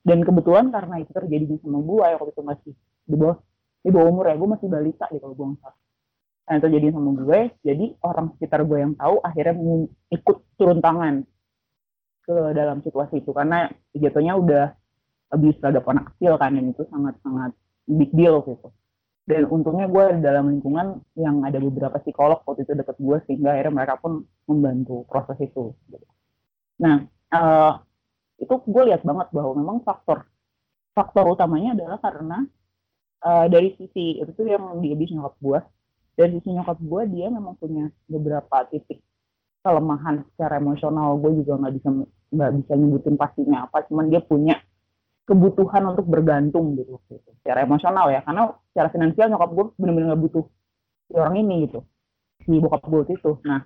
Dan kebetulan karena itu terjadi di sama gue yang waktu itu masih di bawah di bawah umur ya gue masih balita gitu kalau gue nggak nah itu jadi sama gue jadi orang sekitar gue yang tahu akhirnya ikut turun tangan ke dalam situasi itu. Karena jatuhnya udah habis terhadap anak kecil kan dan itu sangat sangat big deal gitu dan untungnya gue dalam lingkungan yang ada beberapa psikolog waktu itu deket gue sehingga akhirnya mereka pun membantu proses itu. Nah eh, itu gue lihat banget bahwa memang faktor faktor utamanya adalah karena eh, dari sisi itu tuh yang dia bisa nyokap gue dari sisi nyokap gue dia memang punya beberapa titik kelemahan secara emosional. Gue juga nggak bisa nggak bisa nyebutin pastinya apa cuman dia punya kebutuhan untuk bergantung gitu gitu. secara emosional ya karena secara finansial nyokap gue bener-bener nggak butuh si orang ini gitu. Si bokap gue itu. Nah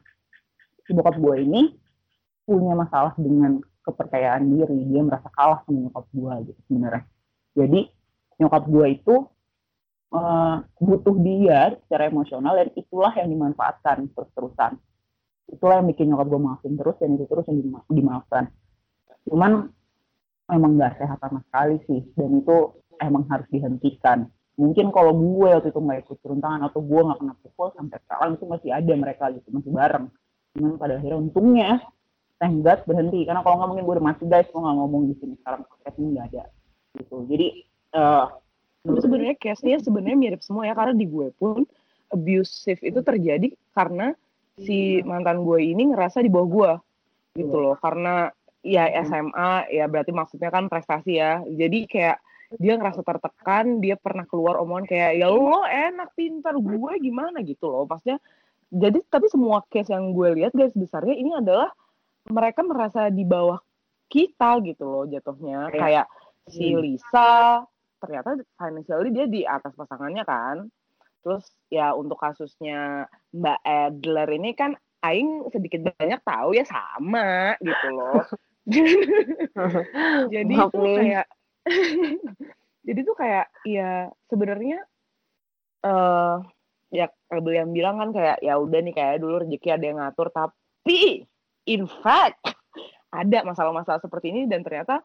si bokap gue ini punya masalah dengan kepercayaan diri. Dia merasa kalah sama nyokap gue gitu sebenarnya. Jadi nyokap gue itu eh, butuh dia secara emosional dan itulah yang dimanfaatkan terus-terusan. Itulah yang bikin nyokap gue maafin terus dan itu terus yang dima- dimaafkan. Cuman emang nggak sehat sama sekali sih. Dan itu emang harus dihentikan. Mungkin kalau gue waktu itu nggak ikut turun tangan atau gue nggak kena pukul sampai sekarang itu masih ada mereka gitu masih bareng. Cuman pada akhirnya untungnya thank God berhenti. Karena kalau nggak mungkin gue udah mati guys. Gue nggak ngomong di sini sekarang podcast ini nggak ada gitu. Jadi Tapi sebenarnya case-nya sebenarnya mirip semua ya karena di gue pun abusive itu terjadi karena si mantan gue ini ngerasa di bawah gue gitu loh. Karena ya SMA ya berarti maksudnya kan prestasi ya. Jadi kayak dia ngerasa tertekan dia pernah keluar omongan kayak ya lo enak pintar gue gimana? Gitu loh. Maksudnya jadi tapi semua case yang gue lihat guys besarnya ini adalah mereka merasa di bawah kita gitu loh jatuhnya. Iya. kayak si Hmm. Lisa ternyata financially dia di atas pasangannya kan. Terus ya untuk kasusnya Mbak Adler ini kan Aing sedikit banyak tahu ya sama gitu loh jadi Maaf itu nih. kayak jadi tuh kayak ya sebenarnya eh ya kayak yang bilang kan kayak ya udah nih kayak dulu rezeki ada yang ngatur tapi in fact ada masalah-masalah seperti ini dan ternyata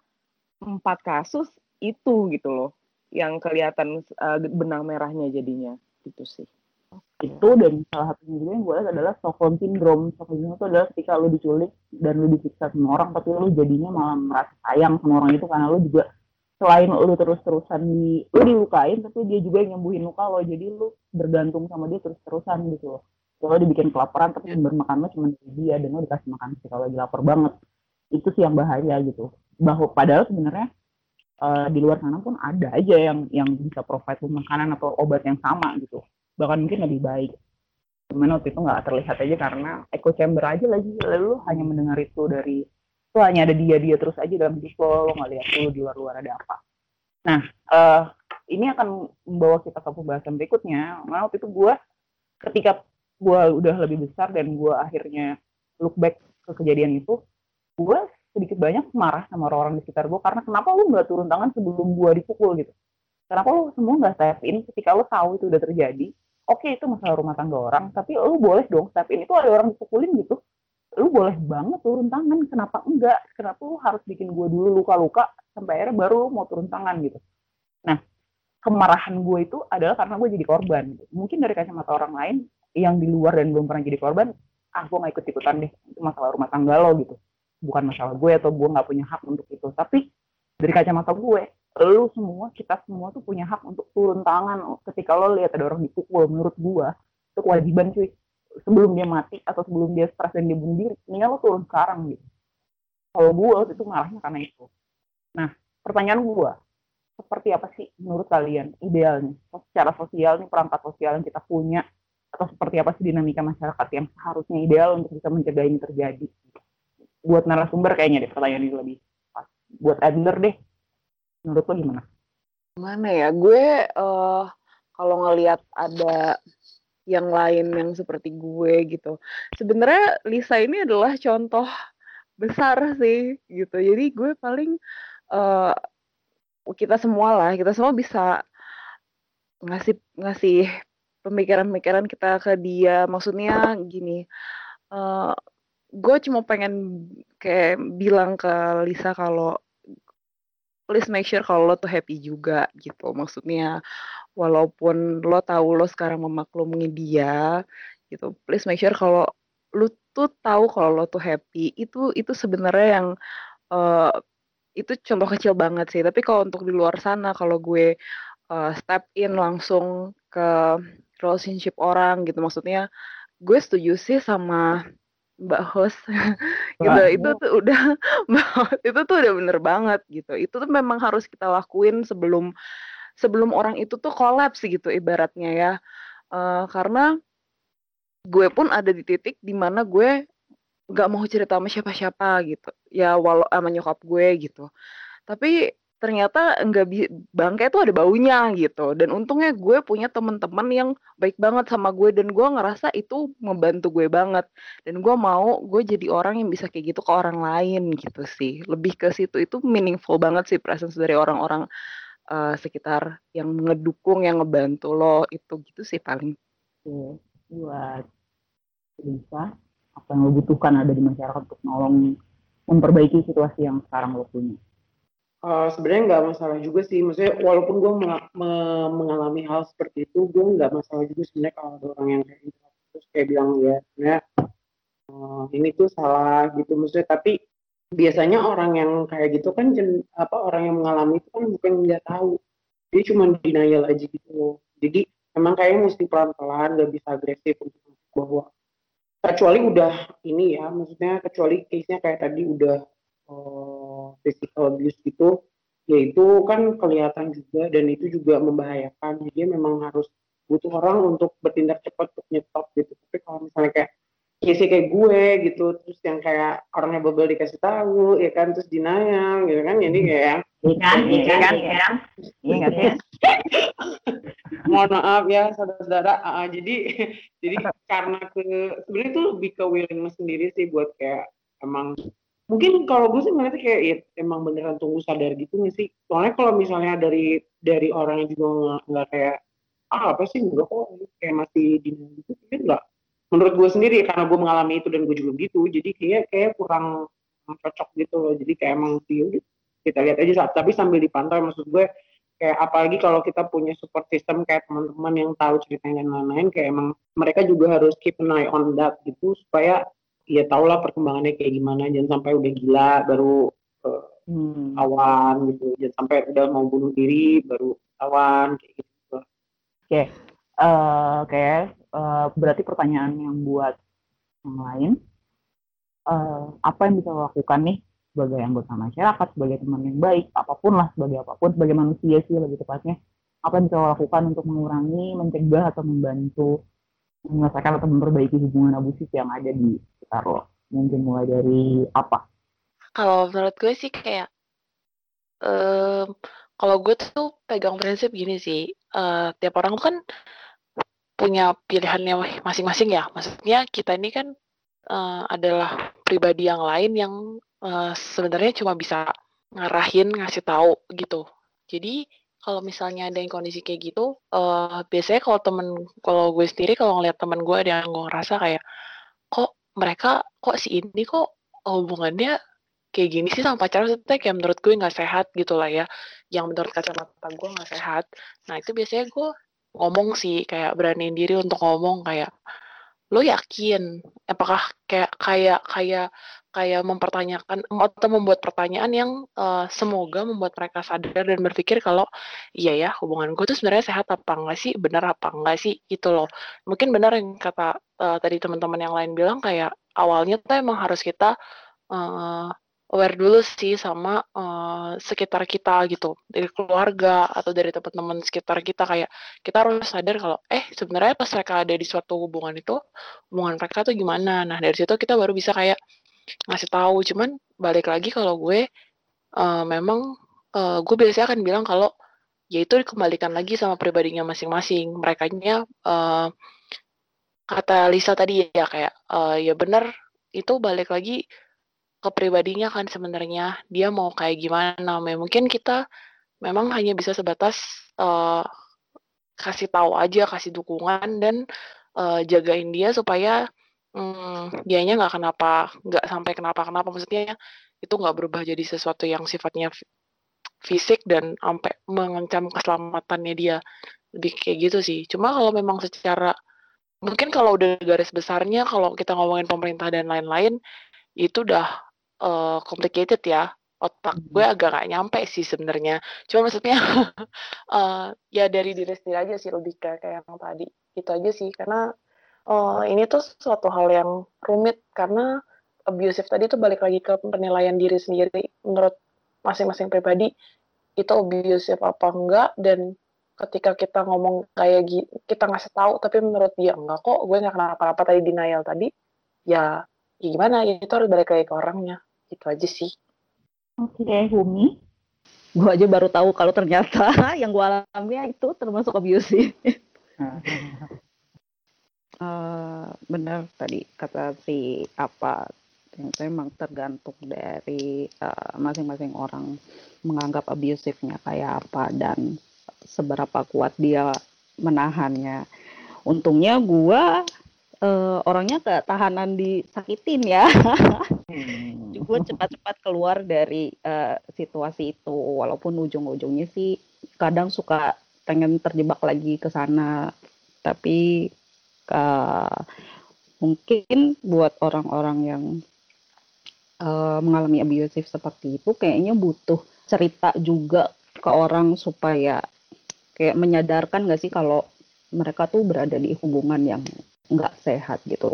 empat kasus itu gitu loh yang kelihatan eh, benang merahnya jadinya gitu sih itu dan salah satunya juga yang gue lihat adalah Stockholm syndrome. Stockholm syndrome itu adalah ketika lo diculik dan lo disiksa sama orang tapi lo jadinya malah merasa sayang sama orang itu karena lo juga selain lo terus-terusan di lo dilukain tapi dia juga yang nyembuhin luka lo. Jadi lo bergantung sama dia terus-terusan gitu loh. Lo dibikin kelaparan tapi sumber makan lo cuma dari dia dan lo dikasih makan ketika lo lagi lapar banget. Itu sih yang bahaya gitu. Bahwa padahal sebenarnya eh, di luar sana pun ada aja yang yang bisa provide makanan atau obat yang sama gitu bahkan mungkin lebih baik. Cuman waktu itu nggak terlihat aja karena echo chamber aja lagi. Lalu lu hanya mendengar itu dari itu hanya ada dia dia terus aja dalam hidup lo lo nggak lihat tuh di luar luar ada apa. Nah eh ini akan membawa kita ke pembahasan berikutnya. Karena waktu itu gue ketika gue udah lebih besar dan gue akhirnya look back ke kejadian itu gue sedikit banyak marah sama orang-orang di sekitar gue karena kenapa lu nggak turun tangan sebelum gue dipukul gitu? Kenapa lu semua nggak step in ketika lu tahu itu udah terjadi oke itu masalah rumah tangga orang tapi lu boleh dong step in itu ada orang dipukulin gitu. Lu boleh banget turun tangan kenapa enggak? Kenapa lu harus bikin gue dulu luka-luka sampai akhirnya baru mau turun tangan gitu? Nah kemarahan gue itu adalah karena gue jadi korban. Mungkin dari kacamata orang lain yang di luar dan belum pernah jadi korban ah gue nggak ikut ikutan deh itu masalah rumah tangga lo gitu. Bukan masalah gue atau gue nggak punya hak untuk itu. Tapi dari kacamata gue lu semua kita semua tuh punya hak untuk turun tangan. Ketika lo lihat ada orang dipukul menurut gue itu kewajiban cuy. Sebelum dia mati atau sebelum dia stres dan dia bunuh diri lo turun sekarang gitu. Kalau gue waktu itu marahnya karena itu. Nah pertanyaan gue seperti apa sih menurut kalian idealnya? Secara sosial nih perangkat sosial yang kita punya atau seperti apa sih dinamika masyarakat yang seharusnya ideal untuk bisa mencegah ini terjadi? Buat narasumber kayaknya deh pertanyaan ini lebih pas. Buat Adler deh menurut lo gimana Mana ya? Gue eh kalau ngelihat ada yang lain yang seperti gue gitu. Sebenarnya Lisa ini adalah contoh besar sih gitu. Jadi gue paling eh kita semua lah, kita semua bisa ngasih ngasih pemikiran-pemikiran kita ke dia. Maksudnya gini, eh gue cuma pengen kayak bilang ke Lisa kalau please make sure kalau lo tuh happy juga gitu. Maksudnya walaupun lo tahu lo sekarang memaklumi dia gitu, please make sure kalau lu tuh tahu kalau lo tuh happy. Itu itu sebenarnya yang eh, itu contoh kecil banget sih. Tapi kalau untuk di luar sana kalau gue eh, step in langsung ke relationship orang gitu, maksudnya gue setuju sih sama Mbak host. Gitu. Wah. itu tuh udah Mbak host itu tuh udah bener banget gitu. Itu tuh memang harus kita lakuin sebelum sebelum orang itu tuh kolaps gitu ibaratnya ya. Eh, karena gue pun ada di titik di mana gue nggak mau cerita sama siapa-siapa gitu. Ya walau sama nyokap gue gitu. Tapi ternyata enggak bi bangkai tuh ada baunya gitu. Dan untungnya gue punya teman-teman yang baik banget sama gue dan gue ngerasa itu membantu gue banget. Dan gue mau gue jadi orang yang bisa kayak gitu ke orang lain gitu sih. Lebih ke situ itu meaningful banget sih presence dari orang-orang eh, sekitar yang ngedukung yang ngebantu lo itu gitu sih paling. Oke, buat Lisa apa yang lo butuhkan ada di masyarakat untuk nolong memperbaiki situasi yang sekarang lo punya Eh, sebenarnya nggak masalah juga sih. Maksudnya walaupun gue mengalami hal seperti itu gue nggak masalah juga sebenarnya kalau ada orang yang kayak gitu. Terus kayak bilang ya sebenarnya eh, ini tuh salah gitu. Maksudnya tapi biasanya orang yang kayak gitu kan jen- apa orang yang mengalami itu kan bukan nggak tahu. Dia cuma denial aja gitu jadi emang kayaknya mesti pelan-pelan nggak bisa agresif untuk bahwa kecuali udah ini ya maksudnya kecuali case-nya kayak tadi udah physical abuse gitu ya itu kan kelihatan juga dan itu juga membahayakan jadi memang harus butuh orang untuk bertindak cepat untuk nyetop gitu tapi kalau misalnya kayak case kayak gue gitu terus yang kayak orangnya bubble dikasih tahu ya kan terus denial gitu kan jadi kayak Iya kan, iya kan, iya kan, iya sih? mohon maaf ya saudara-saudara. Uh, jadi jadi karena ke sebenarnya itu lebih ke willingness sendiri sih buat kayak emang mungkin kalau gue sih ngeliatnya kayak ya, emang beneran tunggu sadar gitu nih sih. Soalnya kalau misalnya dari dari orang yang juga nggak kayak ah apa sih enggak kok kayak masih di gitu enggak menurut gue sendiri karena gue mengalami itu dan gue juga gitu jadi kayak kayak kurang cocok gitu loh jadi kayak emang sih kita lihat aja saat tapi sambil dipantau maksud gue kayak apalagi kalau kita punya support system kayak teman-teman yang tahu ceritanya dan lain-lain kayak emang mereka juga harus keep an eye on that gitu supaya ya tau lah perkembangannya kayak gimana. Jangan sampai udah gila baru uh, hmm. awan gitu. Jangan sampai udah mau bunuh diri baru awan kayak gitu. Okay. uh, eh, kayak uh, berarti pertanyaan yang buat yang lain. Uh, apa yang bisa lo lakukan nih sebagai anggota masyarakat sebagai teman yang baik apa pun lah sebagai apa pun sebagai manusia sih lebih tepatnya. Apa yang bisa lo lakukan untuk mengurangi mencegah atau membantu menyelesaikan atau memperbaiki hubungan abusif yang ada di sekitar lo mungkin mulai dari apa kalau menurut gue sih kayak um, kalau gue tuh pegang prinsip gini sih, uh, tiap orang kan punya pilihannya masing-masing ya. Maksudnya kita ini kan uh, adalah pribadi yang lain yang uh, sebenarnya cuma bisa ngarahin, ngasih tahu gitu. Jadi kalau misalnya ada yang kondisi kayak gitu, uh, biasanya kalau temen, kalau gue sendiri kalau ngeliat temen gue ada yang gue ngerasa kayak, kok mereka, kok si ini kok hubungannya kayak gini sih sama pacaran maksudnya kayak menurut gue nggak sehat gitu lah ya. Yang menurut kacamata gue nggak sehat. Nah itu biasanya gue ngomong sih kayak beraniin diri untuk ngomong kayak lo yakin? Apakah kayak kayak kayak kayak mempertanyakan atau membuat pertanyaan yang uh, semoga membuat mereka sadar dan berpikir kalau iya ya hubungan gue tuh sebenarnya sehat apa enggak sih? Benar apa enggak sih? Gitu loh. Mungkin benar yang kata uh, tadi teman-teman yang lain bilang kayak awalnya tuh emang harus kita uh, aware dulu sih sama uh, sekitar kita gitu. Dari keluarga atau dari teman-teman sekitar kita kayak kita harus sadar kalau eh sebenarnya pas mereka ada di suatu hubungan itu hubungan mereka tuh gimana? Nah dari situ kita baru bisa kayak ngasih tahu. Cuman balik lagi kalau gue uh, memang uh, gue biasanya akan bilang kalau ya itu dikembalikan lagi sama pribadinya masing-masing. Mereka nya uh, kata Lisa tadi ya kayak uh, ya benar itu balik lagi ke pribadinya kan sebenarnya. Dia mau kayak gimana. Mungkin kita memang hanya bisa sebatas uh, kasih tahu aja kasih dukungan dan uh, jagain dia supaya um, dianya nggak kenapa nggak sampai kenapa kenapa maksudnya itu nggak berubah jadi sesuatu yang sifatnya fisik dan sampai mengancam keselamatannya dia. Lebih kayak gitu sih. Cuma kalau memang secara mungkin kalau udah garis besarnya kalau kita ngomongin pemerintah dan lain-lain itu udah uh, complicated ya. Otak gue hmm. agak gak nyampe sih sebenarnya. Cuma maksudnya uh, ya dari diri sendiri aja sih lebih kayak yang tadi. Itu aja sih. Karena uh, ini tuh suatu hal yang rumit karena abusive tadi tuh balik lagi ke penilaian diri sendiri. Menurut masing-masing pribadi itu abusive apa enggak? Dan ketika kita ngomong kayak gitu kita ngasih tahu tapi menurut dia enggak kok gue nggak kenapa-napa tadi denial tadi ya, ya gimana? Ya itu harus balik lagi ke orangnya. Itu aja sih. Oke okay, Humi. Gue aja baru tahu kalau ternyata yang gue alami itu termasuk abusive uh, benar tadi kata si apa yang memang tergantung dari uh, masing-masing orang menganggap abusifnya kayak apa dan seberapa kuat dia menahannya. Untungnya gue uh, orangnya ketahanan disakitin ya. hmm. Gue cepat-cepat keluar dari uh, situasi itu, walaupun ujung-ujungnya sih kadang suka pengen terjebak lagi ke sana, tapi uh, mungkin buat orang-orang yang uh, mengalami abusive seperti itu, kayaknya butuh cerita juga ke orang supaya kayak menyadarkan gak sih kalau mereka tuh berada di hubungan yang nggak sehat gitu.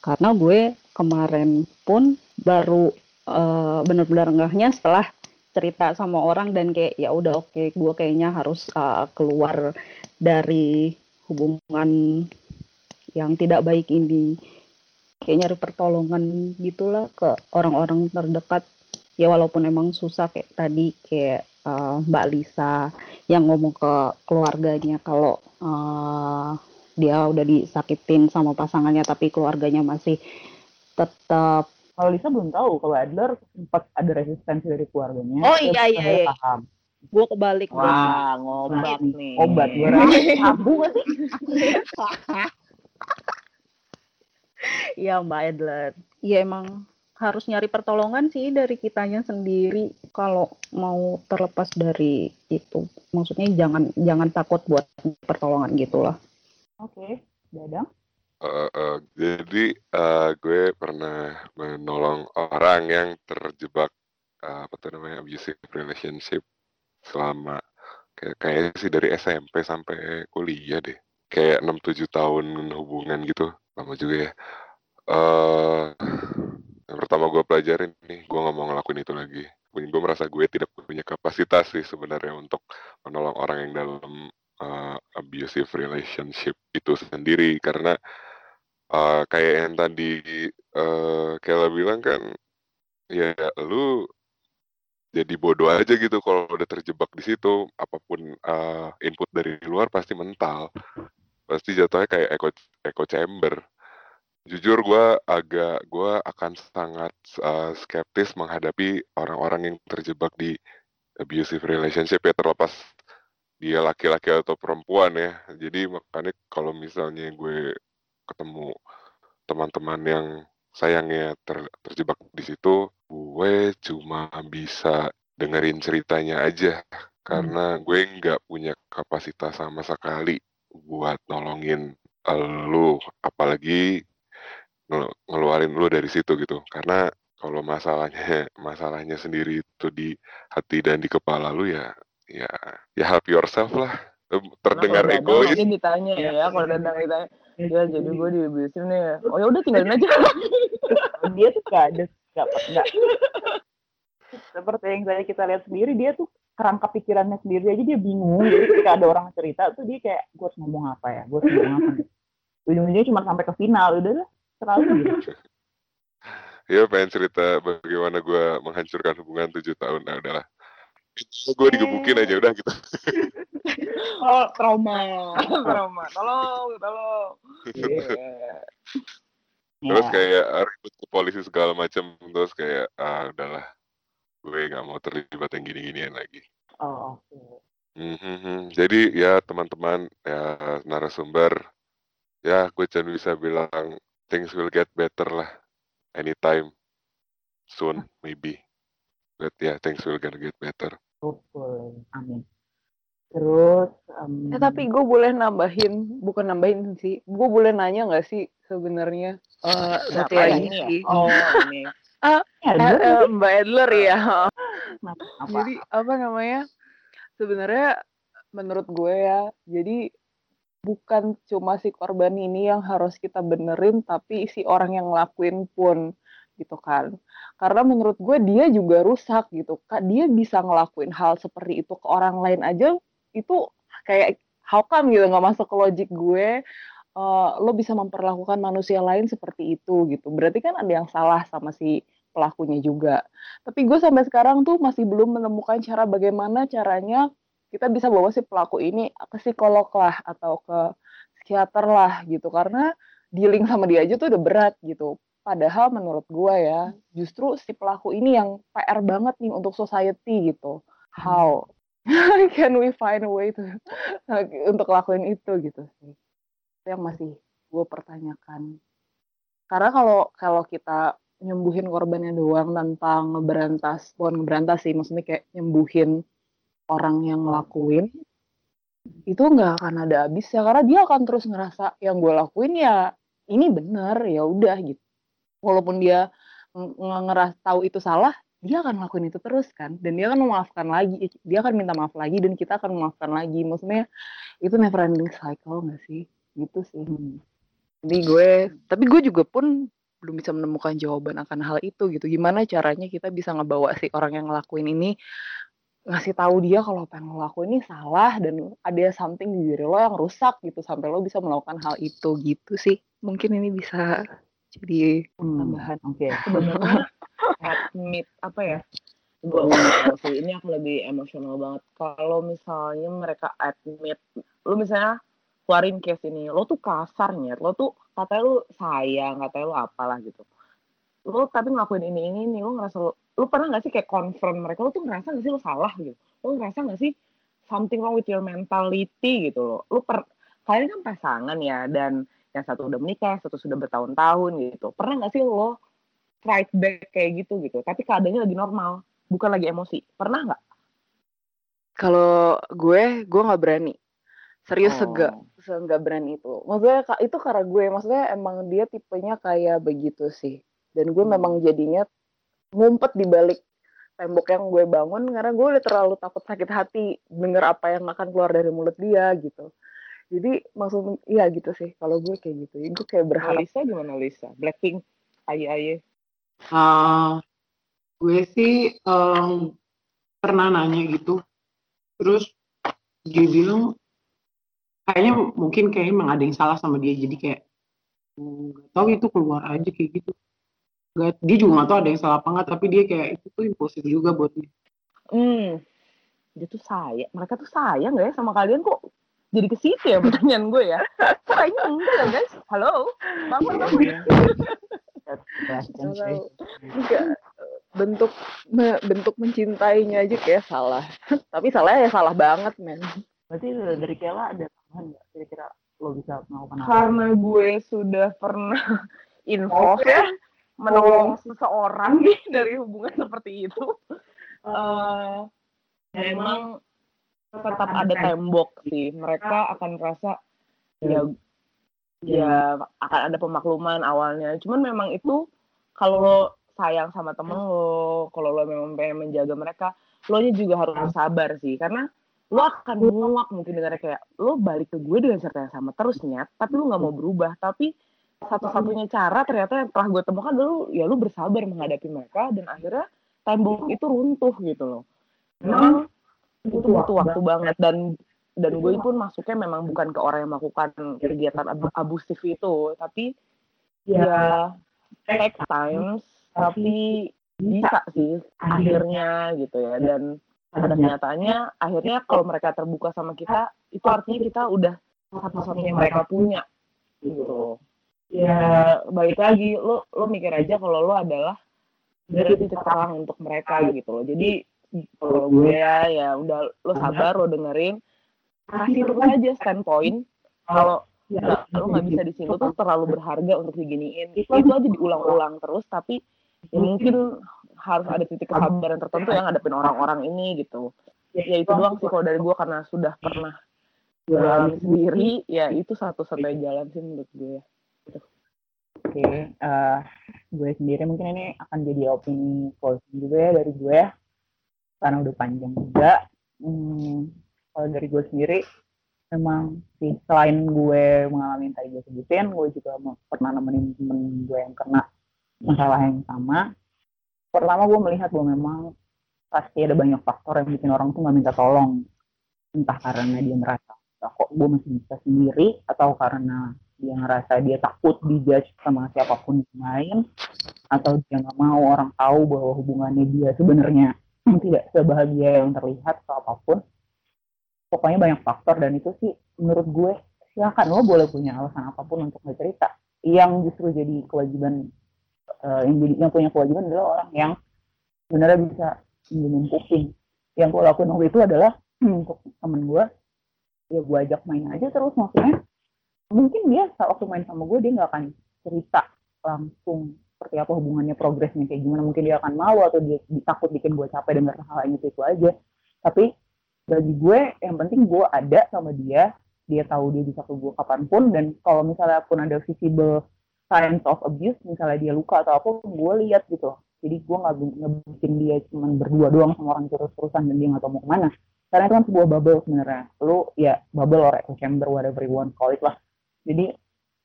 Karena gue kemarin pun baru uh, benar-benar enggaknya setelah cerita sama orang dan kayak ya udah oke okay, gue kayaknya harus uh, keluar dari hubungan yang tidak baik ini kayak nyari pertolongan gitulah ke orang-orang terdekat ya walaupun emang susah kayak tadi kayak uh, Mbak Lisa yang ngomong ke keluarganya kalau eh, dia udah disakitin sama pasangannya tapi keluarganya masih tetap Kalau Lisa belum tahu kalau Adler sempat ada resistensi dari keluarganya. Oh, terus iya, iya, iya. Paham. gue kebalik. Wah, ngobat Nah, nih. Obat gue rasa sabu nggak sih? Iya Mbak Adler. Iya emang harus nyari pertolongan sih dari kitanya sendiri kalau mau terlepas dari itu. Maksudnya jangan jangan takut buat pertolongan gitulah. Oke, Dadang. Eh, eh, jadi eh, gue pernah menolong orang yang terjebak eh, apa tuh namanya abusive relationship selama kayak kayaknya sih dari SMP sampai kuliah deh kayak 6-7 tahun hubungan gitu lama juga ya. Eh yang pertama gue pelajarin nih gue nggak mau ngelakuin itu lagi. Gue merasa gue tidak punya kapasitas sih sebenarnya untuk menolong orang yang dalam eh, abusive relationship itu sendiri. Karena eh, kayak yang tadi eh Kayla bilang kan ya lu jadi bodoh aja gitu kalau udah terjebak di situ. Apa pun eh, input dari luar pasti mental. Pasti jatuhnya kayak echo echo chamber jujur gue agak gue akan sangat eh, skeptis menghadapi orang-orang yang terjebak di abusive relationship ya terlepas dia laki-laki atau perempuan ya. Jadi makanya kalau misalnya gue ketemu teman-teman yang sayangnya ter- terjebak di situ gue cuma bisa dengerin ceritanya aja. Karena gue nggak punya kapasitas sama sekali buat nolongin lu. Apalagi ngelu- ngeluarin lu dari situ gitu. Karena kalau masalahnya masalahnya sendiri itu di hati dan di kepala lu ya ya ya help yourself lah. Terdengar Dadang egois. Mungkin ditanya ya, kalau Dadang ditanya, ya jadi gue di abusive nih ya. Oh ya udah tinggalin aja. dia tuh gak ada gak, gak seperti yang tadi kita lihat sendiri dia tuh kerangka pikirannya sendiri aja dia bingung. Jadi ketika ada orang cerita tuh dia kayak gue harus ngomong apa ya? Gue harus ngomong apa ujung-ujungnya cuma sampai ke final udah lah terlalu ya pengen cerita bagaimana gue menghancurkan hubungan tujuh tahun nah udahlah gue digebukin aja udah gitu Oh, trauma. trauma. Tolong, tolong. Iya. terus Ya. kayak ah, ribut ke polisi segala macam terus kayak ah udahlah gue nggak mau terlibat yang gini-ginian lagi oh oke Mhm. Jadi ya teman-teman ya narasumber ya gue cuma bisa bilang things will get better lah anytime soon maybe but ya things will gonna get better. amin terus em, Eh, tapi gue boleh nambahin, bukan nambahin sih. Gue boleh nanya nggak sih sebenarnya eh satu lagi ini ya? sih. Oh, ini. ya, Eh, eh, sih. Mbak Adler ya. Apa? Jadi apa namanya? Sebenarnya menurut gue ya, jadi bukan cuma si korban ini yang harus kita benerin, tapi si orang yang ngelakuin pun gitu kan. Karena menurut gue dia juga rusak gitu. Kak, dia bisa ngelakuin hal seperti itu ke orang lain aja itu kayak how come gitu nggak masuk ke logik gue. eh, lo bisa memperlakukan manusia lain seperti itu gitu. Berarti kan ada yang salah sama si pelakunya juga. Tapi gue sampai sekarang tuh masih belum menemukan cara bagaimana caranya kita bisa bawa si pelaku ini ke psikolog lah atau ke psikiater lah gitu karena dealing sama dia aja tuh udah berat gitu. Padahal menurut gue ya justru si pelaku ini yang PR banget nih untuk society gitu. How can we find a way to untuk lakuin itu gitu sih. Itu yang masih gue pertanyakan. Karena kalau kalau kita nyembuhin korbannya doang tanpa ngeberantas, bukan ngeberantas sih, maksudnya kayak nyembuhin orang yang ngelakuin, itu nggak akan ada habisnya karena dia akan terus ngerasa yang gue lakuin ya ini bener ya udah gitu. Walaupun dia ng- nge- ngeras tahu itu salah, dia akan ngelakuin itu terus kan, dan dia akan memaafkan lagi, dia akan minta maaf lagi dan kita akan memaafkan lagi. Maksudnya itu never ending cycle nggak sih? Gitu sih. Jadi gue, tapi gue juga pun belum bisa menemukan jawaban akan hal itu gitu. Gimana caranya kita bisa ngebawa si orang yang ngelakuin ini ngasih tahu dia kalau apa yang lo lakuin ini salah dan ada something di diri lo yang rusak gitu sampai lo bisa melakukan hal itu gitu sih. Mungkin ini bisa jadi Hmm, tambahan. Oke. Sebenarnya admit apa ya? Gue sih. Ini aku lebih emosional banget. Kalau misalnya mereka admit, lu misalnya keluarin case ini lo tuh kasarnya lo tuh katanya lu sayang katanya lu apalah gitu lo tapi ngelakuin ini ini ini lo ngerasa lo, lo pernah gak sih kayak confront mereka lo tuh ngerasa gak sih lo salah gitu lo ngerasa gak sih something wrong with your mentality gitu lo lo per kalian kan pasangan ya dan yang satu udah menikah satu sudah bertahun-tahun gitu pernah gak sih lo fight back kayak gitu gitu tapi keadaannya lagi normal bukan lagi emosi pernah nggak Kalau gue, gue nggak berani. Serius Oh. sega, nggak berani itu. Maksudnya itu karena gue, maksudnya emang dia tipenya kayak begitu sih. Dan gue memang jadinya ngumpet di balik tembok yang gue bangun karena gue udah terlalu takut sakit hati denger apa yang akan keluar dari mulut dia gitu. Jadi maksud iya gitu sih. Kalau gue kayak gitu, gue kayak berharap. Lisa gimana Lisa Blackpink aye aye Ah, gue sih em, pernah nanya gitu terus dia bilang kayaknya mungkin kayak emang ada yang salah sama dia jadi kayak "Hmm, nggak tahu itu keluar aja kayak gitu Nggak- dia juga nggak tahu ada yang salah apa nggak tapi dia kayak itu tuh impulsif juga buat dia hmm dia tuh sayang mereka tuh sayang gak ya sama kalian kok jadi ke situ ya pertanyaan gue ya kayaknya enggak ya guys halo bangun bangun Question Nggak sih. tahu. Enggak. bentuk bentuk mencintainya aja kayak salah. Tapi salahnya ya salah banget, men. Berarti dari Kela ada tambahan nggak? Kira-kira lo bisa melakukan apa? karena gue sudah pernah involve ya menolong seseorang nih dari hubungan seperti itu. Eh memang tetap ada tembok sih. Mereka akan merasa ya ya akan ada pemakluman awalnya. Cuman memang itu kalau lo sayang sama temen lo kalau lo memang pengen menjaga mereka lo nya juga harus sabar sih. Karena lo akan muak mungkin dengan kayak lo balik ke gue dengan cerita yang sama terusnya tapi lo nggak mau berubah. Tapi satu-satunya cara ternyata yang telah gue temukan dulu ya lo bersabar menghadapi mereka dan akhirnya tembok itu runtuh gitu loh. Memang itu butuh waktu banget dan dan gue pun masuknya memang bukan ke orang yang melakukan kegiatan ab- abusif itu tapi ya take times tapi bisa sih akhirnya. gitu ya. Dan pada kenyataannya akhirnya kalau mereka terbuka sama kita itu artinya kita udah satu-satunya mereka punya. gitu ya balik lagi lo lo mikir aja kalau lo adalah titik terang untuk mereka gitu loh. Jadi kalau gue ya ya udah lo sabar lo dengerin. Kasih terus aja standpoint. Kalau nggak lo nggak bisa di sini lo tuh terlalu berharga untuk diginiin. Itu aja diulang-ulang terus tapi ya mungkin harus ada titik kesabaran tertentu yang ngadepin orang-orang ini gitu. Ya itu doang sih kalau dari gue karena sudah pernah alami sendiri. ya itu satu-satunya jalan sih menurut gue Oke, eh, gue sendiri mungkin ini akan jadi opini closing juga ya dari gue karena udah panjang juga. Hmm, kalau dari gue sendiri, memang sih selain gue mengalami yang tadi gue sebutin, gue juga pernah nemenin temen gue yang kena masalah yang sama. Pertama gue melihat bahwa memang pasti ada banyak faktor yang bikin orang tuh nggak minta tolong, entah karena dia merasa "Ah, kok gue masih bisa sendiri atau karena dia ngerasa dia takut dijudge sama siapa pun yang lain atau dia nggak mau orang tahu bahwa hubungannya dia sebenarnya tidak sebahagia yang terlihat atau apa pun. Pokoknya banyak faktor dan itu sih menurut gue silakan lo boleh punya alasan apa pun untuk cerita yang justru jadi kewajiban eh, yang jadi yang punya kewajiban adalah orang yang sebenarnya bisa minjemin kuping. Yang gue lakuin waktu itu adalah untuk temen gue ya gue ajak main aja terus maksudnya mungkin dia saat waktu main sama gue dia nggak akan cerita langsung seperti apa hubungannya progresnya kayak gimana. Mungkin dia akan malu atau dia, takut bikin gue capek dengar hal itu itu aja. Tapi bagi gue yang penting gue ada sama dia dia tahu dia bisa ke gue kapan pun dan kalau misalnya pun ada visible signs of abuse misalnya dia luka atau apa gue lihat gitu. Jadi gue nggak bi- nggak bikin dia cuma berdua doang sama orang terus-terusan dan dia nggak tahu mau ke mana. Karena itu kan sebuah bubble sebenarnya. Lu ya bubble or echo chamber whatever you want call it lah jadi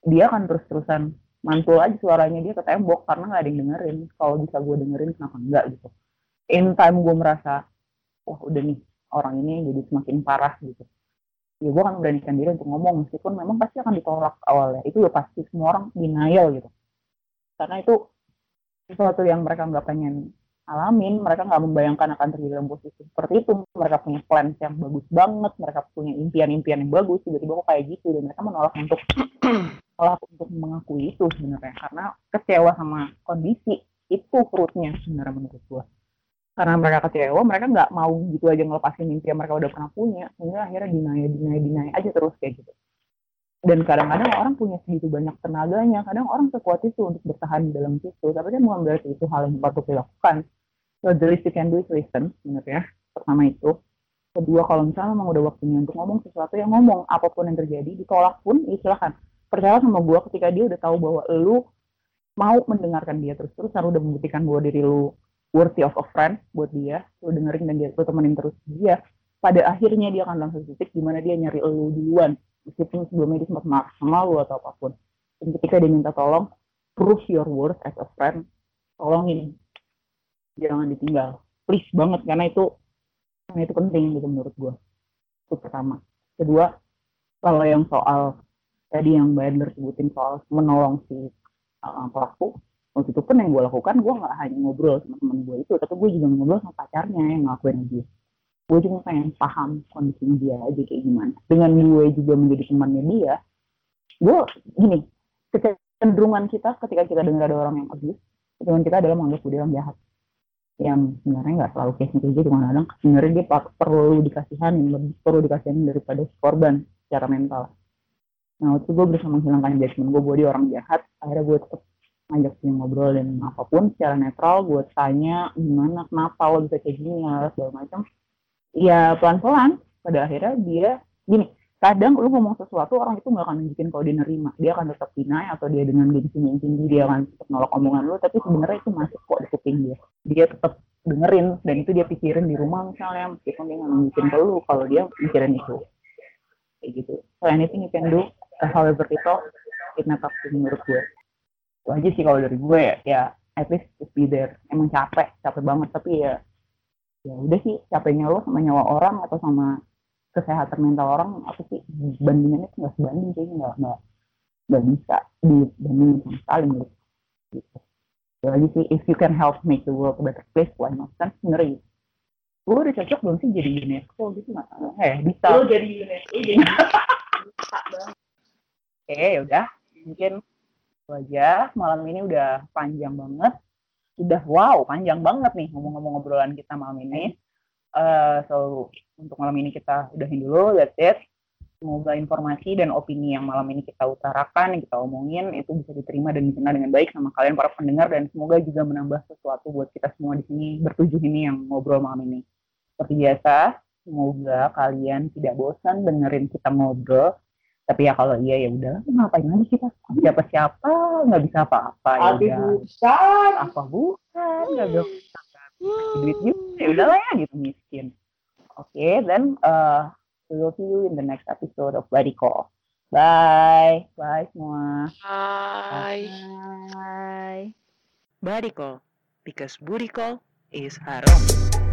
dia akan terus-terusan mantul aja suaranya dia ke tembok karena nggak ada yang dengerin. Kalau bisa gue dengerin kenapa enggak gitu. In time gue merasa wah udah nih orang ini jadi semakin parah gitu. Ya gue akan beranikan diri untuk ngomong meskipun memang pasti akan ditolak awalnya. Itu udah pasti semua orang denial gitu. Karena itu sesuatu yang mereka nggak pengen alamin mereka nggak membayangkan akan terjadi dalam posisi seperti itu. Mereka punya plans yang bagus banget mereka punya impian-impian yang bagus tiba-tiba kok kayak gitu. Dan mereka menolak untuk menolak untuk mengakui itu sebenarnya. Karena kecewa sama kondisi itu rootnya sebenarnya menurut gua. Karena mereka kecewa mereka nggak mau gitu aja ngelepasin mimpi yang mereka udah pernah punya. Sehingga akhirnya dinaya dinaya dinaya aja terus kayak gitu dan kadang-kadang orang punya segitu banyak tenaganya. Kadang orang sekuat itu untuk bertahan di dalam situ. Tapi kan bukan berarti itu hal yang patut dilakukan. So the least you can do is listen sebenarnya pertama itu. Kedua kalau misalnya memang udah waktunya untuk ngomong sesuatu yang ngomong. Apa pun yang terjadi ditolak pun ya silahkan percaya sama gue ketika dia udah tahu bahwa lu mau mendengarkan dia terus terus udah membuktikan bahwa diri lu worthy of a friend buat dia lu dengerin dan dia lu temenin terus dia pada akhirnya dia akan langsung titik di mana dia nyari lu duluan meskipun sebelumnya dia sempat marah sama lu atau apa pun dan ketika dia minta tolong prove your worth as a friend tolongin. Jangan ditinggal. Please banget karena itu karena itu penting gitu menurut gue itu pertama. Kedua kalau yang soal tadi yang Mbak Edler sebutin soal menolong si uh, pelaku waktu itu pun yang gue lakukan gue nggak hanya ngobrol sama teman gue itu tapi gue juga ngobrol sama pacarnya yang ngelakuin dia gue cuma pengen paham kondisinya dia aja kayak gimana. Dengan gue juga menjadi temannya dia gue gini kecenderungan kita ketika kita dengar ada orang yang abuse kecenderungan kita adalah menganggap dia orang jahat. Yang sebenarnya nggak selalu kayak gitu kadang sebenarnya dia perlu dikasihan lebih perlu dikasihan daripada korban secara mental. Nah itu gue berusaha menghilangkan judgment gue bahwa dia orang jahat akhirnya gue tetap ngajak dia ngobrol dan apa pun secara netral gue tanya gimana kenapa lo bisa kayak gini segala macam ya pelan-pelan. Pada akhirnya dia gini kadang lu ngomong sesuatu orang itu nggak akan nunjukin kalau dia nerima. Dia akan tetap deny atau dia dengan gengsinya yang tinggi dia akan tetap nolak omongan lu tapi sebenarnya itu masih kok di kuping dia. Dia tetap dengerin dan itu dia pikirin di rumah misalnya meskipun dia nggak nunjukin ke lu kalau dia pikirin itu. Kayak gitu. So anything you can do uh, however itu it to menurut gue. Itu aja sih kalau dari gue ya. Ya at least just be there. Emang capek capek banget tapi ya ya udah sih capeknya lo sama nyawa orang atau sama kesehatan mental orang apa sih bandingannya tuh nggak sebanding sih nggak nggak nggak bisa dibandingin sama sekali gitu. Ya lagi sih if you can help make the world a better place why not? Kan sebenarnya gue udah cocok belum sih jadi UNESCO gitu nggak eh bisa. Lo jadi UNESCO jadi oke udah mungkin itu aja. Malam ini udah panjang banget udah wow panjang banget nih ngomong-ngomong obrolan kita malam ini. Uh, so untuk malam ini kita udahin dulu that's it. Semoga informasi dan opini yang malam ini kita utarakan yang kita omongin itu bisa diterima dan dikenal dengan baik sama kalian para pendengar dan semoga juga menambah sesuatu buat kita semua di sini bertujuh ini yang ngobrol malam ini. Seperti biasa semoga kalian tidak bosan dengerin kita ngobrol tapi ya kalau iya ya udah ngapain lagi kita? Siapa siapa nggak bisa apa-apa ya udah. bukan. apa bukan nggak bisa duit juga ya udahlah ya gitu miskin. Oke okay, then uh, we will see you in the next episode of Buddy Call. Bye. Bye semua. Bye. Bye. Body call, because booty call is haram.